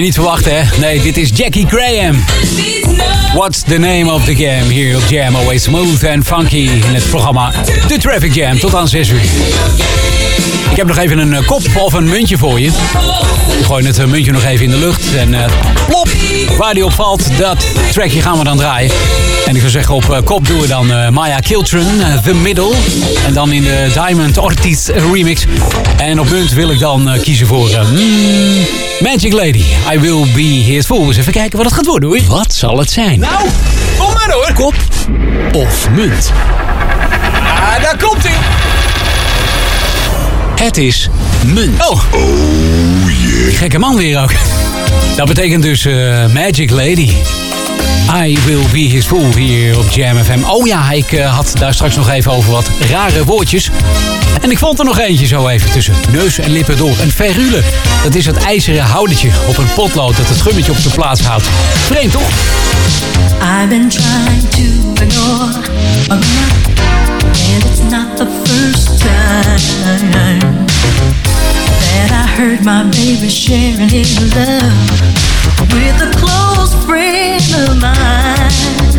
je niet verwacht, hè? Nee, dit is Jackie Graham. What's the name of the game? Hier op Jam, always smooth and funky in het programma The Traffic Jam. Tot aan 6 uur. Ik heb nog even een eh, kop of een muntje voor je. Ik gooi het eh, muntje nog even in de lucht. En uh, plop, waar die op valt, dat trackje gaan we dan draaien. En ik zou zeggen, op uh, kop doen we dan uh, Maya Kiltron, The Middle. En dan in de Diamond Ortiz remix. En op munt wil ik dan kiezen voor mm, Magic Lady. I Will Be His Fool. Eens even kijken wat het gaat worden hoor. Wat zal het zijn? Nou, kom maar hoor. Kop of munt? Ah, daar komt hij. Het is munt. Oh. Oh yeah. Gekke man weer ook. Dat betekent dus uh, Magic Lady. I will be his fool hier op Jam FM. Oh ja, ik uh, had daar straks nog even over wat rare woordjes. En ik vond er nog eentje zo even tussen neus en lippen door. Een ferule. Dat is het ijzeren houdertje op een potlood dat het gummetje op zijn plaats houdt. Vreemd toch? I've been trying to ignore. And it's not the first that I heard my baby sharing his love with a close friend of mine.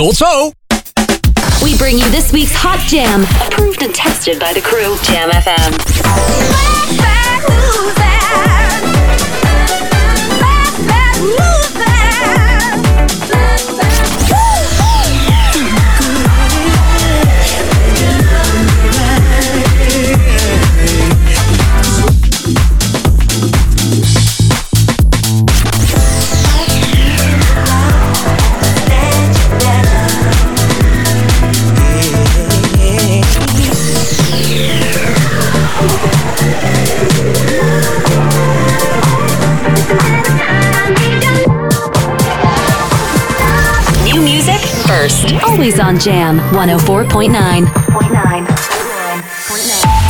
Tot! We bring you this week's Hot Jam, approved and tested by the crew. Jam FM. Always on Jam 104.9.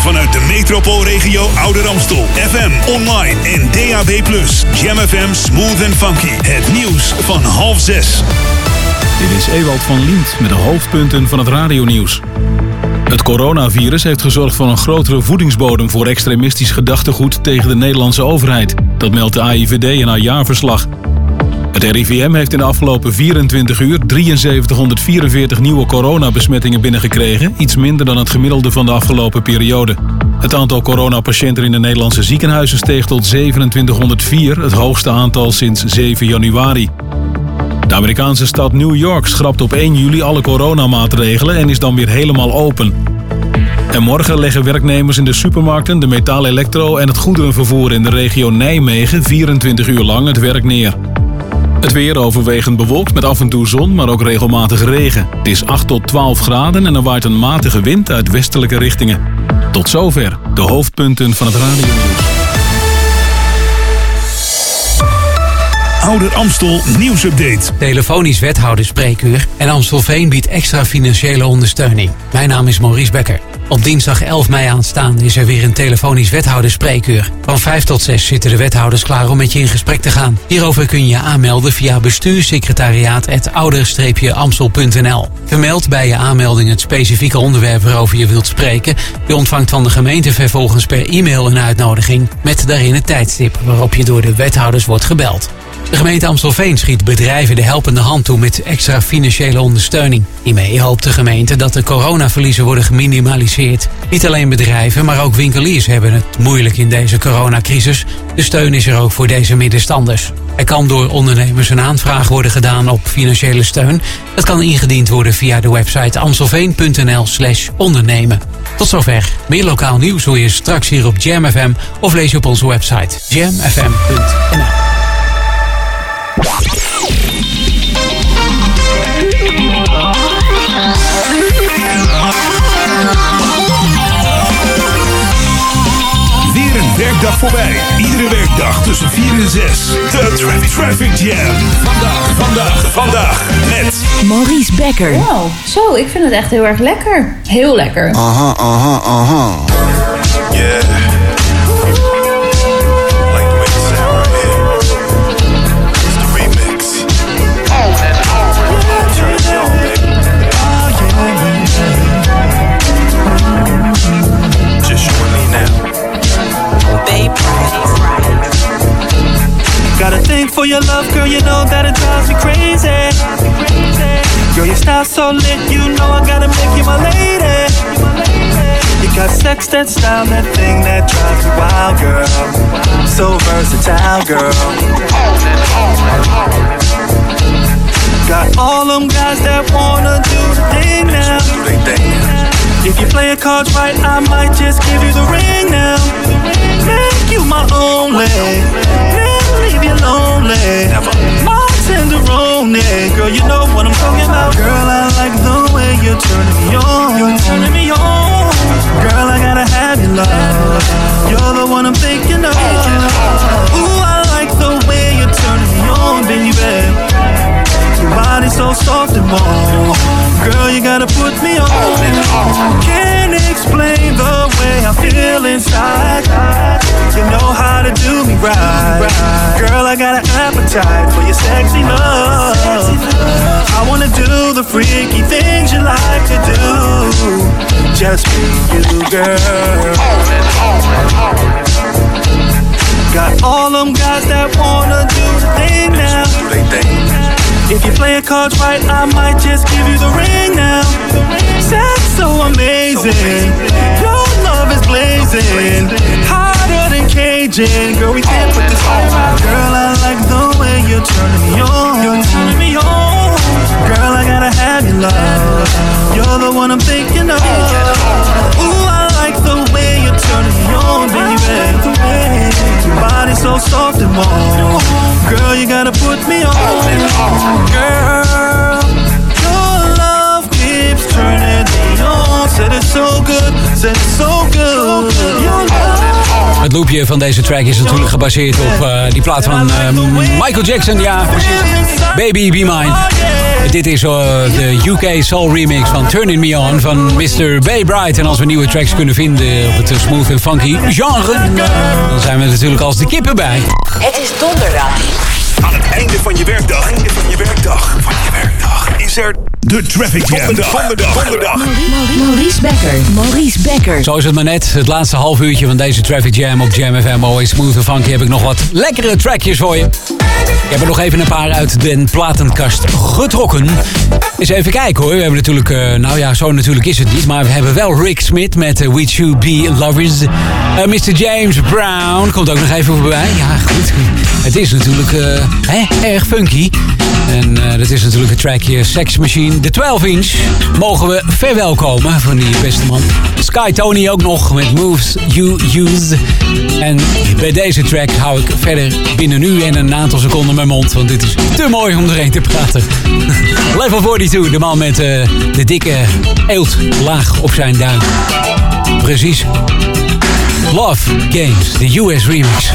vanuit de metropoolregio Ouder Amstel. FM, online en DAB+. Jam FM Smooth and Funky. Het nieuws van half zes. Dit is Ewald van Liemt met de hoofdpunten van het radionieuws. Het coronavirus heeft gezorgd voor een grotere voedingsbodem voor extremistisch gedachtegoed tegen de Nederlandse overheid. Dat meldt de AIVD in haar jaarverslag. Het RIVM heeft in de afgelopen 24 uur 7344 nieuwe coronabesmettingen binnengekregen, iets minder dan het gemiddelde van de afgelopen periode. Het aantal coronapatiënten in de Nederlandse ziekenhuizen steeg tot 2704, het hoogste aantal sinds 7 januari. De Amerikaanse stad New York schrapt op 1 juli alle coronamaatregelen en is dan weer helemaal open. En morgen leggen werknemers in de supermarkten, de metaal, elektro en het goederenvervoer in de regio Nijmegen 24 uur lang het werk neer. Het weer overwegend bewolkt met af en toe zon, maar ook regelmatig regen. Het is 8 tot 12 graden en er waait een matige wind uit westelijke richtingen. Tot zover de hoofdpunten van het radionieuws. Ouder Amstel nieuwsupdate. Telefonisch wethouderspreekuur en Amstelveen biedt extra financiële ondersteuning. Mijn naam is Maurice Becker. Op dinsdag 11 mei aanstaande is er weer een telefonisch wethouderspreekuur. Van 5 tot 6 zitten de wethouders klaar om met je in gesprek te gaan. Hierover kun je je aanmelden via bestuurssecretariaat.ouder-amstel.nl. Vermeld bij je aanmelding het specifieke onderwerp waarover je wilt spreken. Je ontvangt van de gemeente vervolgens per e-mail een uitnodiging met daarin het tijdstip waarop je door de wethouders wordt gebeld. De gemeente Amstelveen schiet bedrijven de helpende hand toe met extra financiële ondersteuning. Hiermee hoopt de gemeente dat de coronaverliezen worden geminimaliseerd. Niet alleen bedrijven, maar ook winkeliers hebben het moeilijk in deze coronacrisis. De steun is er ook voor deze middenstanders. Er kan door ondernemers een aanvraag worden gedaan op financiële steun. Dat kan ingediend worden via de website amstelveen.nl slash ondernemen. Tot zover. Meer lokaal nieuws hoor je straks hier op Jam FM of lees je op onze website jamfm.nl. Weer een werkdag voorbij. Iedere werkdag tussen 4 en 6. De Traffic, Traffic Jam. Vandaag, vandaag, vandaag met... Maurice Becker. Wow, zo, ik vind het echt heel erg lekker. Heel lekker. Aha, aha, aha. Yeah. That style, that thing that drives me wild, girl. So versatile, girl. Freaky things you like to do. Just be you, girl. Got all them guys that wanna do the thing now. If you play your cards right, I might just give you the ring now. Sex so amazing, your love is blazing, hotter than Cajun. Girl, we can't put this fight. Girl, I like the way you're turning me on. You're turning me on. Girl, I gotta have your love. You're the one I'm thinking of. Ooh, I like the way you're turning me on, baby. Your body's so soft and warm. Girl, you gotta put me on. Girl, so good, so good. Het loopje van deze track is natuurlijk gebaseerd op eh, die plaat van eh, Michael Jackson. Ja, precies. Baby Be Mine. Dit is eh, de UK Soul remix van Turning Me On van Mr. Bay Bright. En als we nieuwe tracks kunnen vinden op het smooth en funky genre, dan zijn we natuurlijk als de kippen bij. Het is donderdag. Aan het einde van je werkdag, einde van je werkdag, van je werkdag, is er de Traffic Jam. Donderdag, donderdag, donderdag. Maurice Becker. Maurice Becker. Zo is het maar net. Het laatste half uurtje van deze Traffic Jam op Jam FM. Always smooth en funky heb ik nog wat lekkere trackjes voor je. Ik heb er nog even een paar uit de platenkast getrokken. Eens even kijken hoor. We hebben natuurlijk, eh, nou ja, zo natuurlijk is het niet. Maar we hebben wel Rick Smith met uh, We Should Be Lovers. Eh, Mr. James Brown komt ook nog even voorbij. Ja, goed. Het is natuurlijk eh, hè, erg funky. En eh, dat is natuurlijk het trackje Sex Machine. De 12 inch mogen we verwelkomen van die beste man. Sky Tony ook nog met Moves You Use. En bij deze track hou ik verder binnen nu en een aantal seconden mijn mond. Want dit is te mooi om erheen te praten. Level 42, de man met eh, de dikke eeltlaag op zijn duim. Precies. Love Games, de US remix.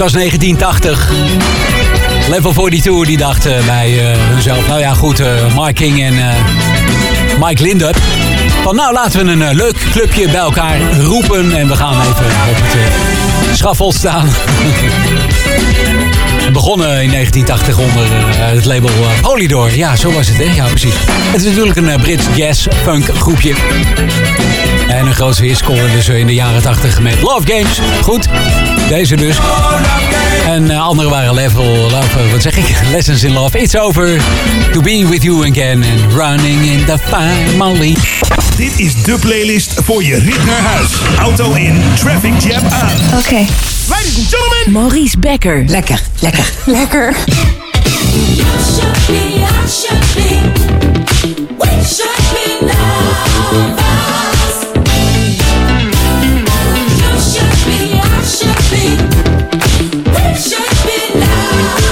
Het was 1980. Level 42 die dacht eh, bij eh, hunzelf, nou ja goed, eh, Mike King en Mike Lindup. Van nou laten we een leuk clubje bij elkaar roepen en we gaan even op het schafel staan. Begonnen in 1980 onder het label Polydor. Ja, zo was het hè, ja precies. Het is natuurlijk een Brits jazz-funk groepje. En een grootste hit dus in de jaren 80 met Love Games. Goed, deze dus. En uh, andere waren Level, love, uh, wat zeg ik? Lessons in Love. It's over. To be with you again. And running in the family. Dit is de playlist voor je rit naar huis. Auto in, traffic jam aan. Oké. Ladies and gentlemen. Maurice Becker. Lekker, lekker, lekker.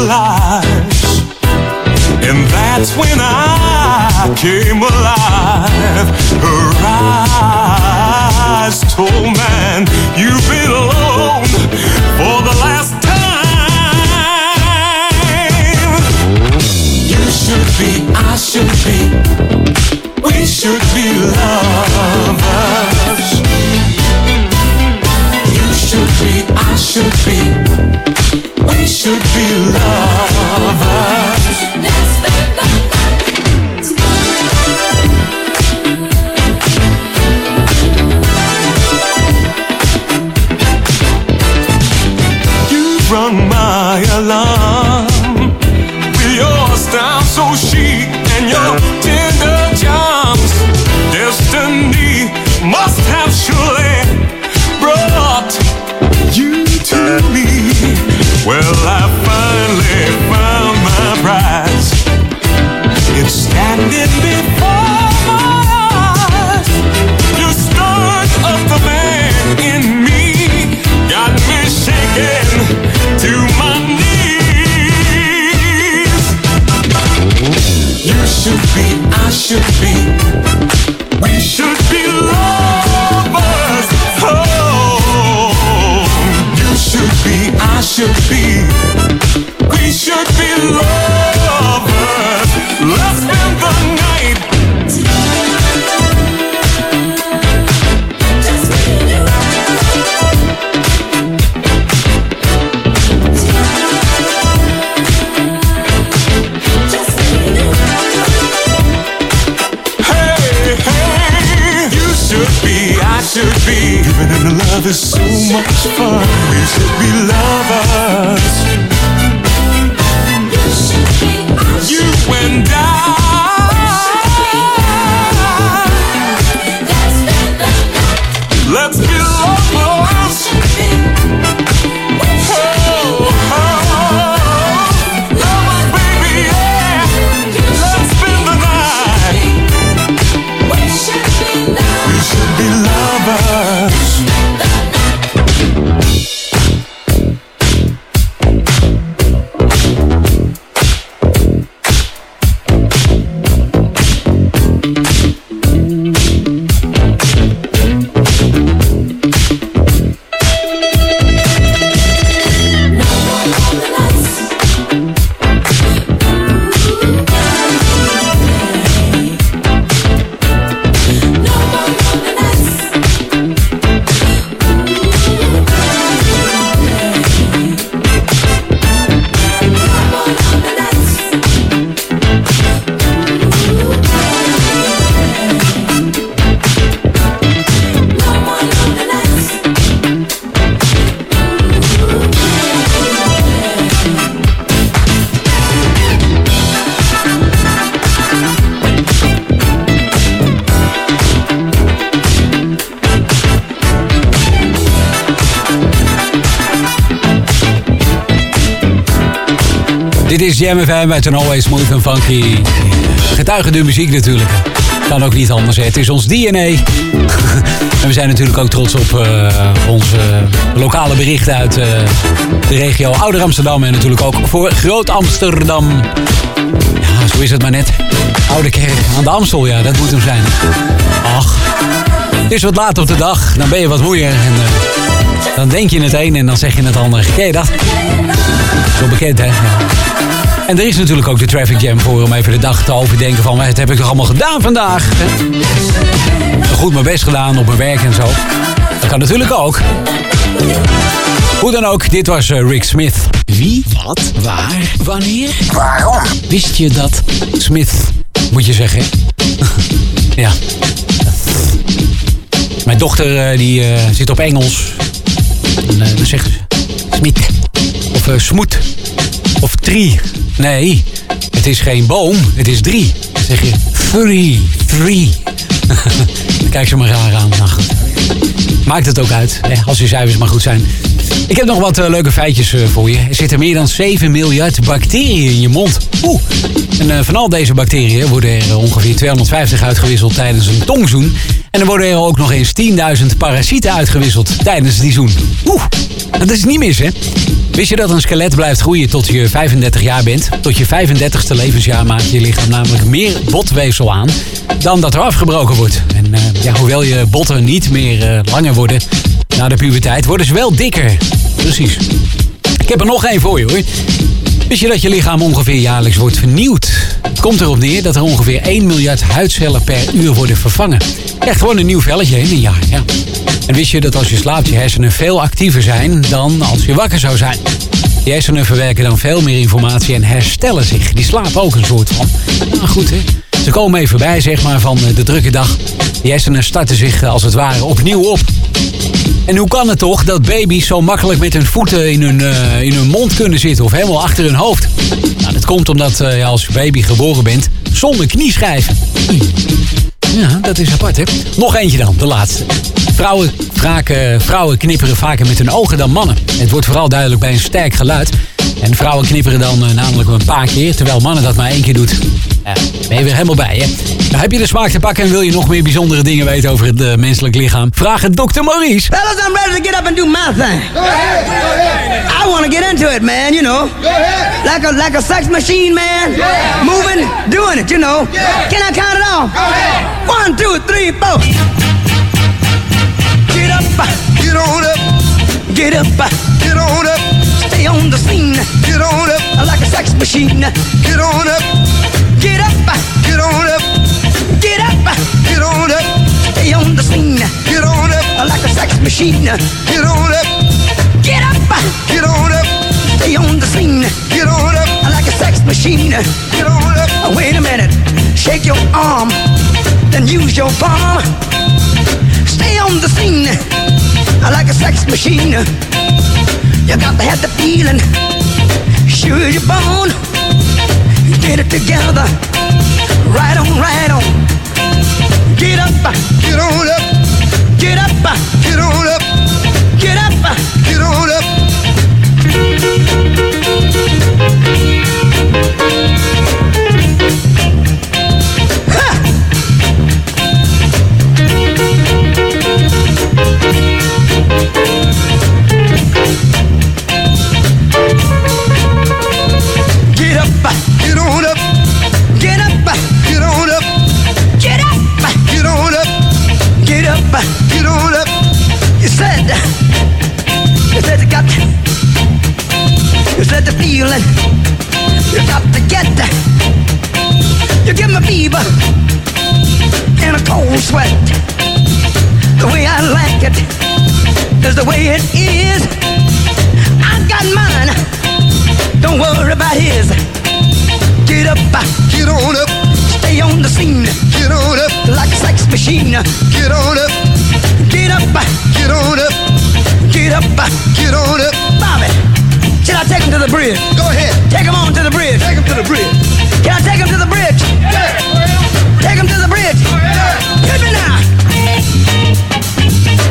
socialize, and that's when I came alive. Her eyes told man, you've been alone for the last time. You should be, I should be, we should be lovers. You should be, I should be, should be lovers. Jam FM een always smooth en funky. Getuige de muziek natuurlijk. Kan ook niet anders. hè. Het is ons DNA. en we zijn natuurlijk ook trots op eh, onze lokale berichten uit eh, de regio Ouder Amsterdam. En natuurlijk ook voor Groot Amsterdam. Ja, zo is het maar net. Oude Kerk aan de Amstel, ja, dat moet hem zijn. Ach, het is wat laat op de dag. Dan ben je wat moeier. En eh, dan denk je het een en dan zeg je het ander. Ken je dat? Zo bekend, hè? En er is natuurlijk ook de Traffic Jam voor om even de dag te overdenken van... wat heb ik toch allemaal gedaan vandaag? Goed mijn best gedaan op mijn werk en zo. Dat kan natuurlijk ook. Hoe dan ook, dit was eh, Rick Smith. Wie, wat, waar, wanneer? Waarom? Wist je dat Smith, moet je zeggen? ja. Mijn dochter eh, die eh, zit op Engels. En eh, dan zegt ze Smit. Of eh, smoet. Of tree. Nee, het is geen boom, het is drie. Dan zeg je three, three. dan kijkt ze me raar aan. Nou. Maakt het ook uit, als je cijfers maar goed zijn. Ik heb nog wat eh, leuke feitjes eh, voor je. Er zitten meer dan 7 miljard bacteriën in je mond. Oeh. En eh, van al deze bacteriën worden er ongeveer 250 uitgewisseld tijdens een tongzoen. En er worden er ook nog eens 10.000 parasieten uitgewisseld tijdens die zoen. Oeh, dat is niet mis hè. Wist je dat een skelet blijft groeien tot je 35 jaar bent? Tot je 35ste levensjaar maakt je lichaam namelijk meer botweefsel aan dan dat er afgebroken wordt. En ja, hoewel je botten niet meer langer worden na de puberteit, worden ze wel dikker. Precies. Ik heb er nog één voor je hoor. Wist je dat je lichaam ongeveer jaarlijks wordt vernieuwd? Het komt erop neer dat er ongeveer 1 miljard huidcellen per uur worden vervangen. Echt gewoon een nieuw velletje in een jaar, ja. En wist je dat als je slaapt je hersenen veel actiever zijn dan als je wakker zou zijn? Die hersenen verwerken dan veel meer informatie en herstellen zich. Die slapen ook een soort van. Nou goed hè. Ze komen even bij zeg maar van de drukke dag. Die hersenen starten zich eh, als het ware opnieuw op. En hoe kan het toch dat baby's zo makkelijk met hun voeten in hun, eh, in hun mond kunnen zitten of helemaal achter hun hoofd? Nou, dat komt omdat eh, je als baby geboren bent zonder knieschijven. Ja, dat is apart, hè? Nog eentje dan, de laatste. Vrouwen, vraken, vrouwen knipperen vaker met hun ogen dan mannen. Het wordt vooral duidelijk bij een sterk geluid. En vrouwen knipperen dan eh, namelijk een paar keer, terwijl mannen dat maar één keer doet. Ja, ben je weer helemaal bij, hè? Nou, heb je de smaak te pakken en wil je nog meer bijzondere dingen weten over het eh, menselijk lichaam? Vraag het dokter Maurice. Fellas, I'm ready to get up and do my thing. I want to get into it, man, you know. Like a like a sex machine, man. Moving, doing it, you know. Can I count it off? One, two, three, four. Get up, get on up. Get up, get on up. Stay on the scene. Get on up. Like a sex machine. Get on up. Get up, get on up. Get up, get on up. Stay on the scene. Get on up. Like a sex machine. Get on up. Get up, get on up. Stay on the scene. Get on up. Like a sex machine. Get on up. Oh, wait a minute. Shake your arm. Then use your palm. Stay on the scene. Like a sex machine. You got to have the feeling. Sure you're born. Get it together. Right on, right on. Get up, get on up. Get up, get on up. Get up, get on up. Feeling. You got to get that. You give me fever and a cold sweat. The way I like it is the way it is. I got mine. Don't worry about his. Get up, uh, get on up. Stay on the scene. Get on up. Like a sex machine. Get on up. Get up, uh, get on up. Get up, uh, get on up. Bobby, can I take him to the bridge? Go ahead. Take him on to the bridge. Take him to the bridge. Can I take him to the bridge? Yeah. Take him to the bridge. Yeah. Hit me now.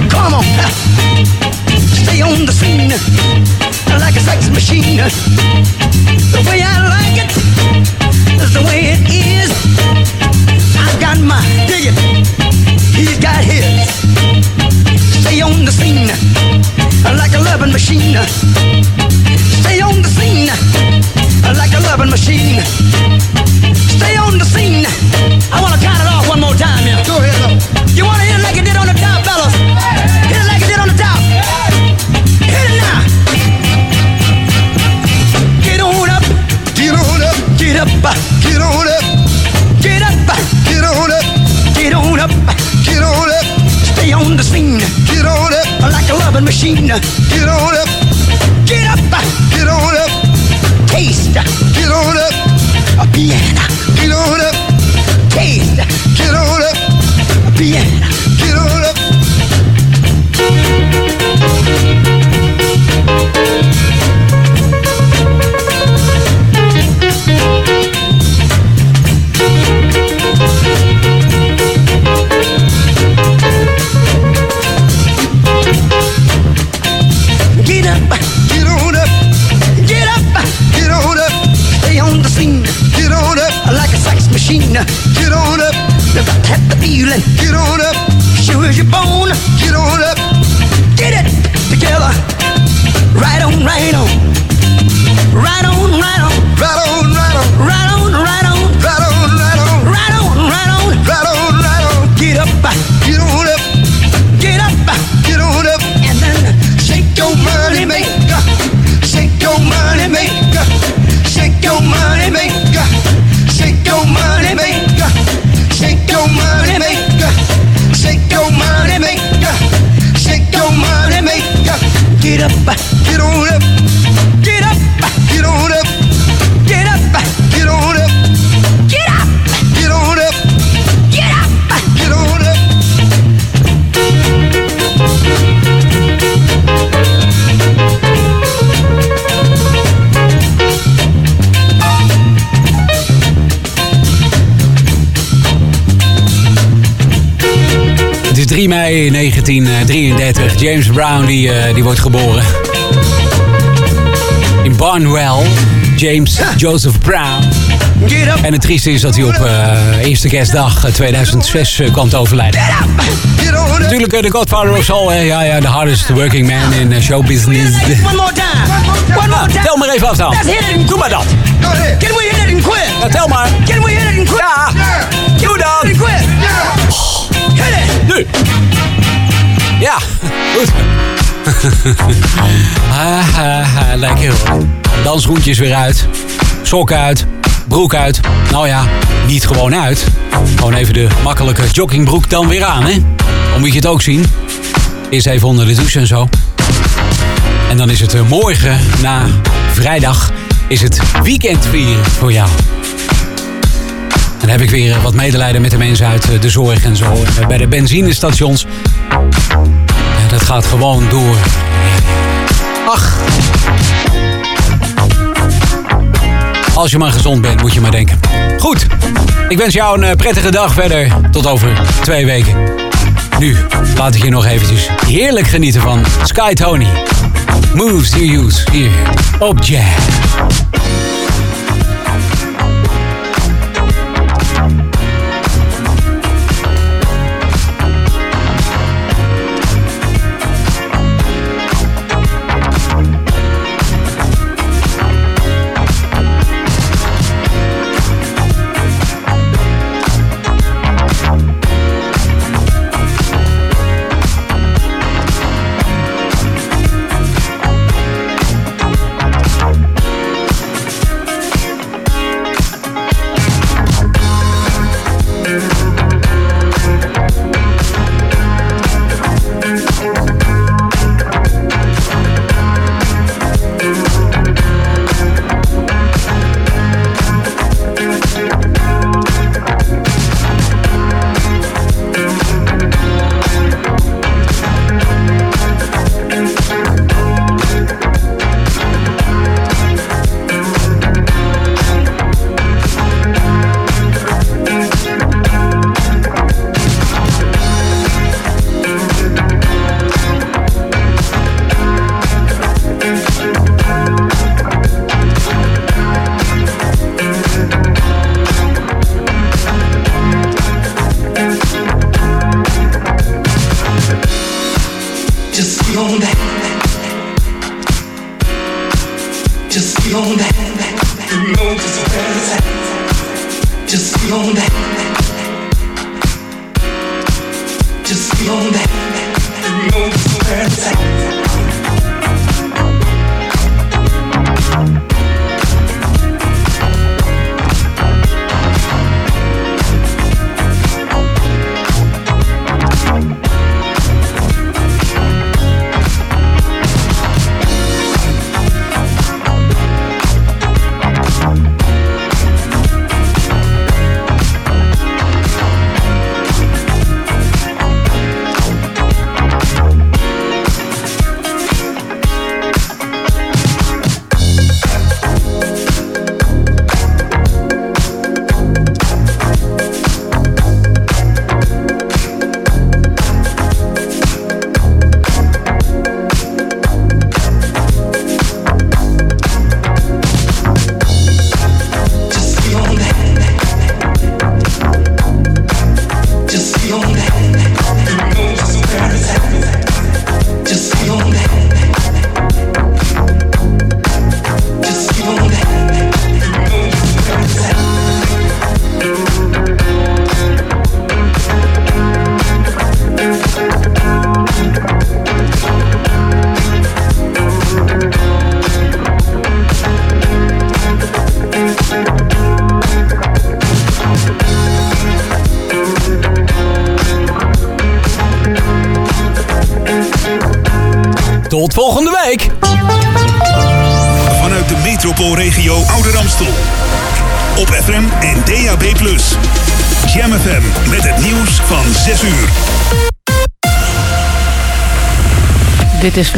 Come on. Stay on the scene like a sex machine. The way I like it is the way it is. I've got my dig. He's got his. Stay on the scene like a loving machine. Stay on the scene like a loving machine. Stay on the scene. I want to count it off one more time. Yeah. Go ahead. Up. You want to hit it like you did on the top, fellas? Hit it like you did on the top. Hit it now. Get on up. Get on up. Get up. Get on up. Get up. Get on up. Get on up. Get on up. Stay on the scene. Get on up. Like a loving machine. Get on up. Get on up. Taste. Get on up. A piano. Get on up. Taste. Get on up. A piano. Get on up. Machine. Get on up, never have the feeling. Get on up, sure as your bone. Get on up, get it together. Right on, right on, right on, right on, right on, get on up, get up, get on up, get up, get on up, get up, get on up, get up, get on up. Het is 3 mei 1933. James Brown die, eh, die wordt geboren. In Barnwell. James Joseph Brown. En het trieste is dat hij op eh, eerste kerstdag eh, 2006 eh, kwam te overlijden. Natuurlijk eh, de Godfather of Soul. Hè? Ja, ja, de hardest working man in eh, show business. Time. Tel maar even af dan. Doe maar dat. Can we hit it and quit? Ja, tel maar. Can we hit it and quit? Ja. Doe dan. Hit it. Nu. Ja, goed. lekker hoor. Dansschoentjes weer uit. Sok uit. Broek uit. Nou ja, niet gewoon uit. Gewoon even de makkelijke joggingbroek dan weer aan, hè? Dan moet je het ook zien. Eerst even onder de douche en zo. En dan is het eh, morgen, na vrijdag, is het weekend vieren voor jou. Dan heb ik weer wat medelijden met de mensen uit eh, de zorg en zo. Eh, Bij de benzinestations. Gaat gewoon door. Ach. Als je maar gezond bent, moet je maar denken. Goed. Ik wens jou een eh, prettige dag verder. Tot over twee weken. Nu laat ik je nog eventjes heerlijk genieten van Sky Tony. Moves you use hier op Jam.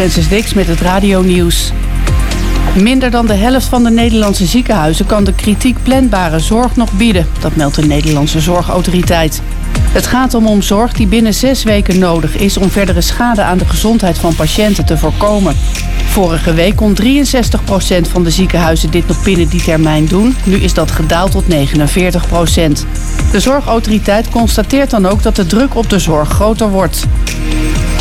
Francis Dix met het radio-nieuws. Minder dan de helft van de Nederlandse ziekenhuizen kan de kritiek planbare zorg nog bieden. Dat meldt de Nederlandse Zorgautoriteit. Het gaat om om zorg die binnen zes weken nodig is om verdere schade aan de gezondheid van patiënten te voorkomen. Vorige week kon 63% van de ziekenhuizen dit nog binnen die termijn doen. Nu is dat gedaald tot 49%. De Zorgautoriteit constateert dan ook dat de druk op de zorg groter wordt.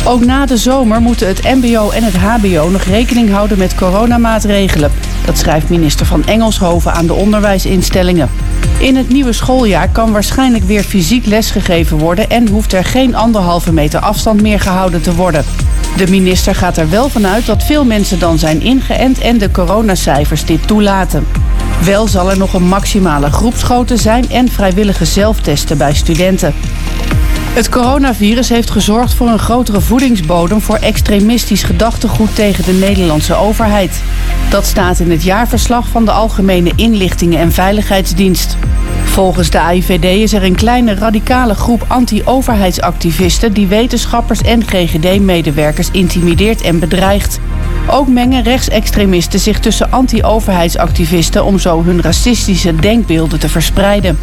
Ook na de zomer moeten het MBO en het HBO nog rekening houden met coronamaatregelen. Dat schrijft minister van Engelshoven aan de onderwijsinstellingen. In het nieuwe schooljaar kan waarschijnlijk weer fysiek lesgegeven worden en hoeft er geen anderhalve meter afstand meer gehouden te worden. De minister gaat er wel vanuit dat veel mensen dan zijn ingeënt en de coronacijfers dit toelaten. Wel zal er nog een maximale groepsgrootte zijn en vrijwillige zelftesten bij studenten. Het coronavirus heeft gezorgd voor een grotere voedingsbodem voor extremistisch gedachtegoed tegen de Nederlandse overheid. Dat staat in het jaarverslag van de Algemene Inlichtingen en Veiligheidsdienst. Volgens de AIVD is er een kleine radicale groep anti-overheidsactivisten die wetenschappers en GGD-medewerkers intimideert en bedreigt. Ook mengen rechtsextremisten zich tussen anti-overheidsactivisten om zo hun racistische denkbeelden te verspreiden.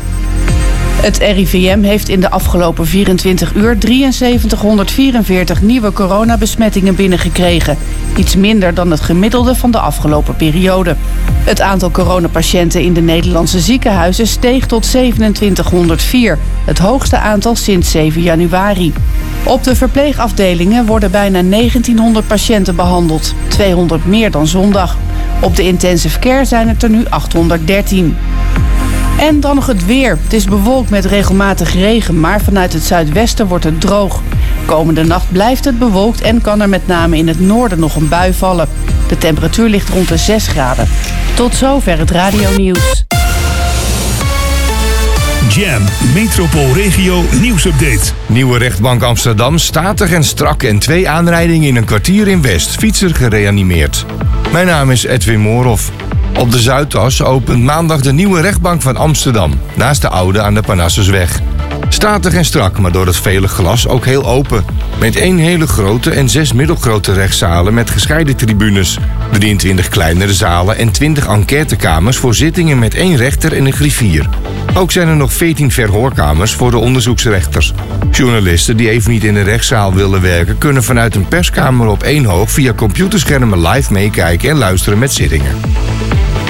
Het RIVM heeft in de afgelopen 24 uur 7344 nieuwe coronabesmettingen binnengekregen. Iets minder dan het gemiddelde van de afgelopen periode. Het aantal coronapatiënten in de Nederlandse ziekenhuizen steeg tot 2704. Het hoogste aantal sinds 7 januari. Op de verpleegafdelingen worden bijna 1900 patiënten behandeld. 200 meer dan zondag. Op de intensive care zijn het er nu 813. En dan nog het weer. Het is bewolkt met regelmatig regen, maar vanuit het zuidwesten wordt het droog. Komende nacht blijft het bewolkt en kan er met name in het noorden nog een bui vallen. De temperatuur ligt rond de 6 graden. Tot zover het radionieuws. Jam, metropoolregio nieuwsupdate. Nieuwe rechtbank Amsterdam, statig en strak en twee aanrijdingen in een kwartier in West. Fietser gereanimeerd. Mijn naam is Edwin Moorhoff. Op de Zuidas opent maandag de nieuwe rechtbank van Amsterdam, naast de oude aan de Parnassusweg. Statig en strak, maar door het vele glas ook heel open. Met één hele grote en zes middelgrote rechtszalen met gescheiden tribunes. 23 kleinere zalen en 20 enquêtekamers voor zittingen met één rechter en een griffier. Ook zijn er nog 14 verhoorkamers voor de onderzoeksrechters. Journalisten die even niet in de rechtszaal willen werken... kunnen vanuit een perskamer op één hoog via computerschermen live meekijken en luisteren met zittingen.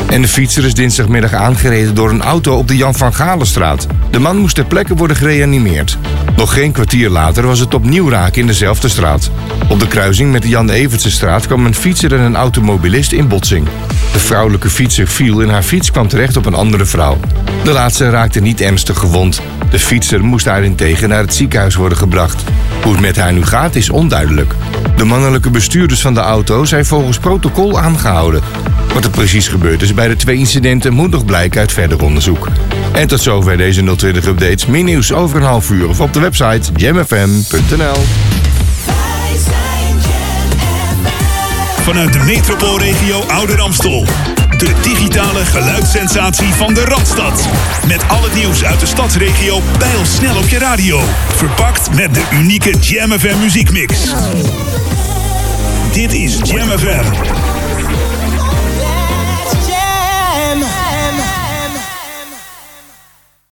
En de fietser is dinsdagmiddag aangereden door een auto op de Jan van Galenstraat. De man moest ter plekke worden gereanimeerd. Nog geen kwartier later was het opnieuw raken in dezelfde straat. Op de kruising met de Jan Evertsenstraat kwam een fietser en een automobilist in botsing. De vrouwelijke fietser viel en haar fiets kwam terecht op een andere vrouw. De laatste raakte niet ernstig gewond. De fietser moest daarentegen naar het ziekenhuis worden gebracht. Hoe het met haar nu gaat is onduidelijk. De mannelijke bestuurders van de auto zijn volgens protocol aangehouden. Wat er precies gebeurd is bij de twee incidenten moet nog blijken uit verder onderzoek. En tot zover deze 020 updates. Meer nieuws over een half uur of op de website jamfm.nl. Vanuit de metropoolregio Ouder Amstel. De digitale geluidssensatie van de Radstad. Met al het nieuws uit de stadsregio snel op je radio. Verpakt met de unieke Jam FM muziekmix. Dit is Jam FM.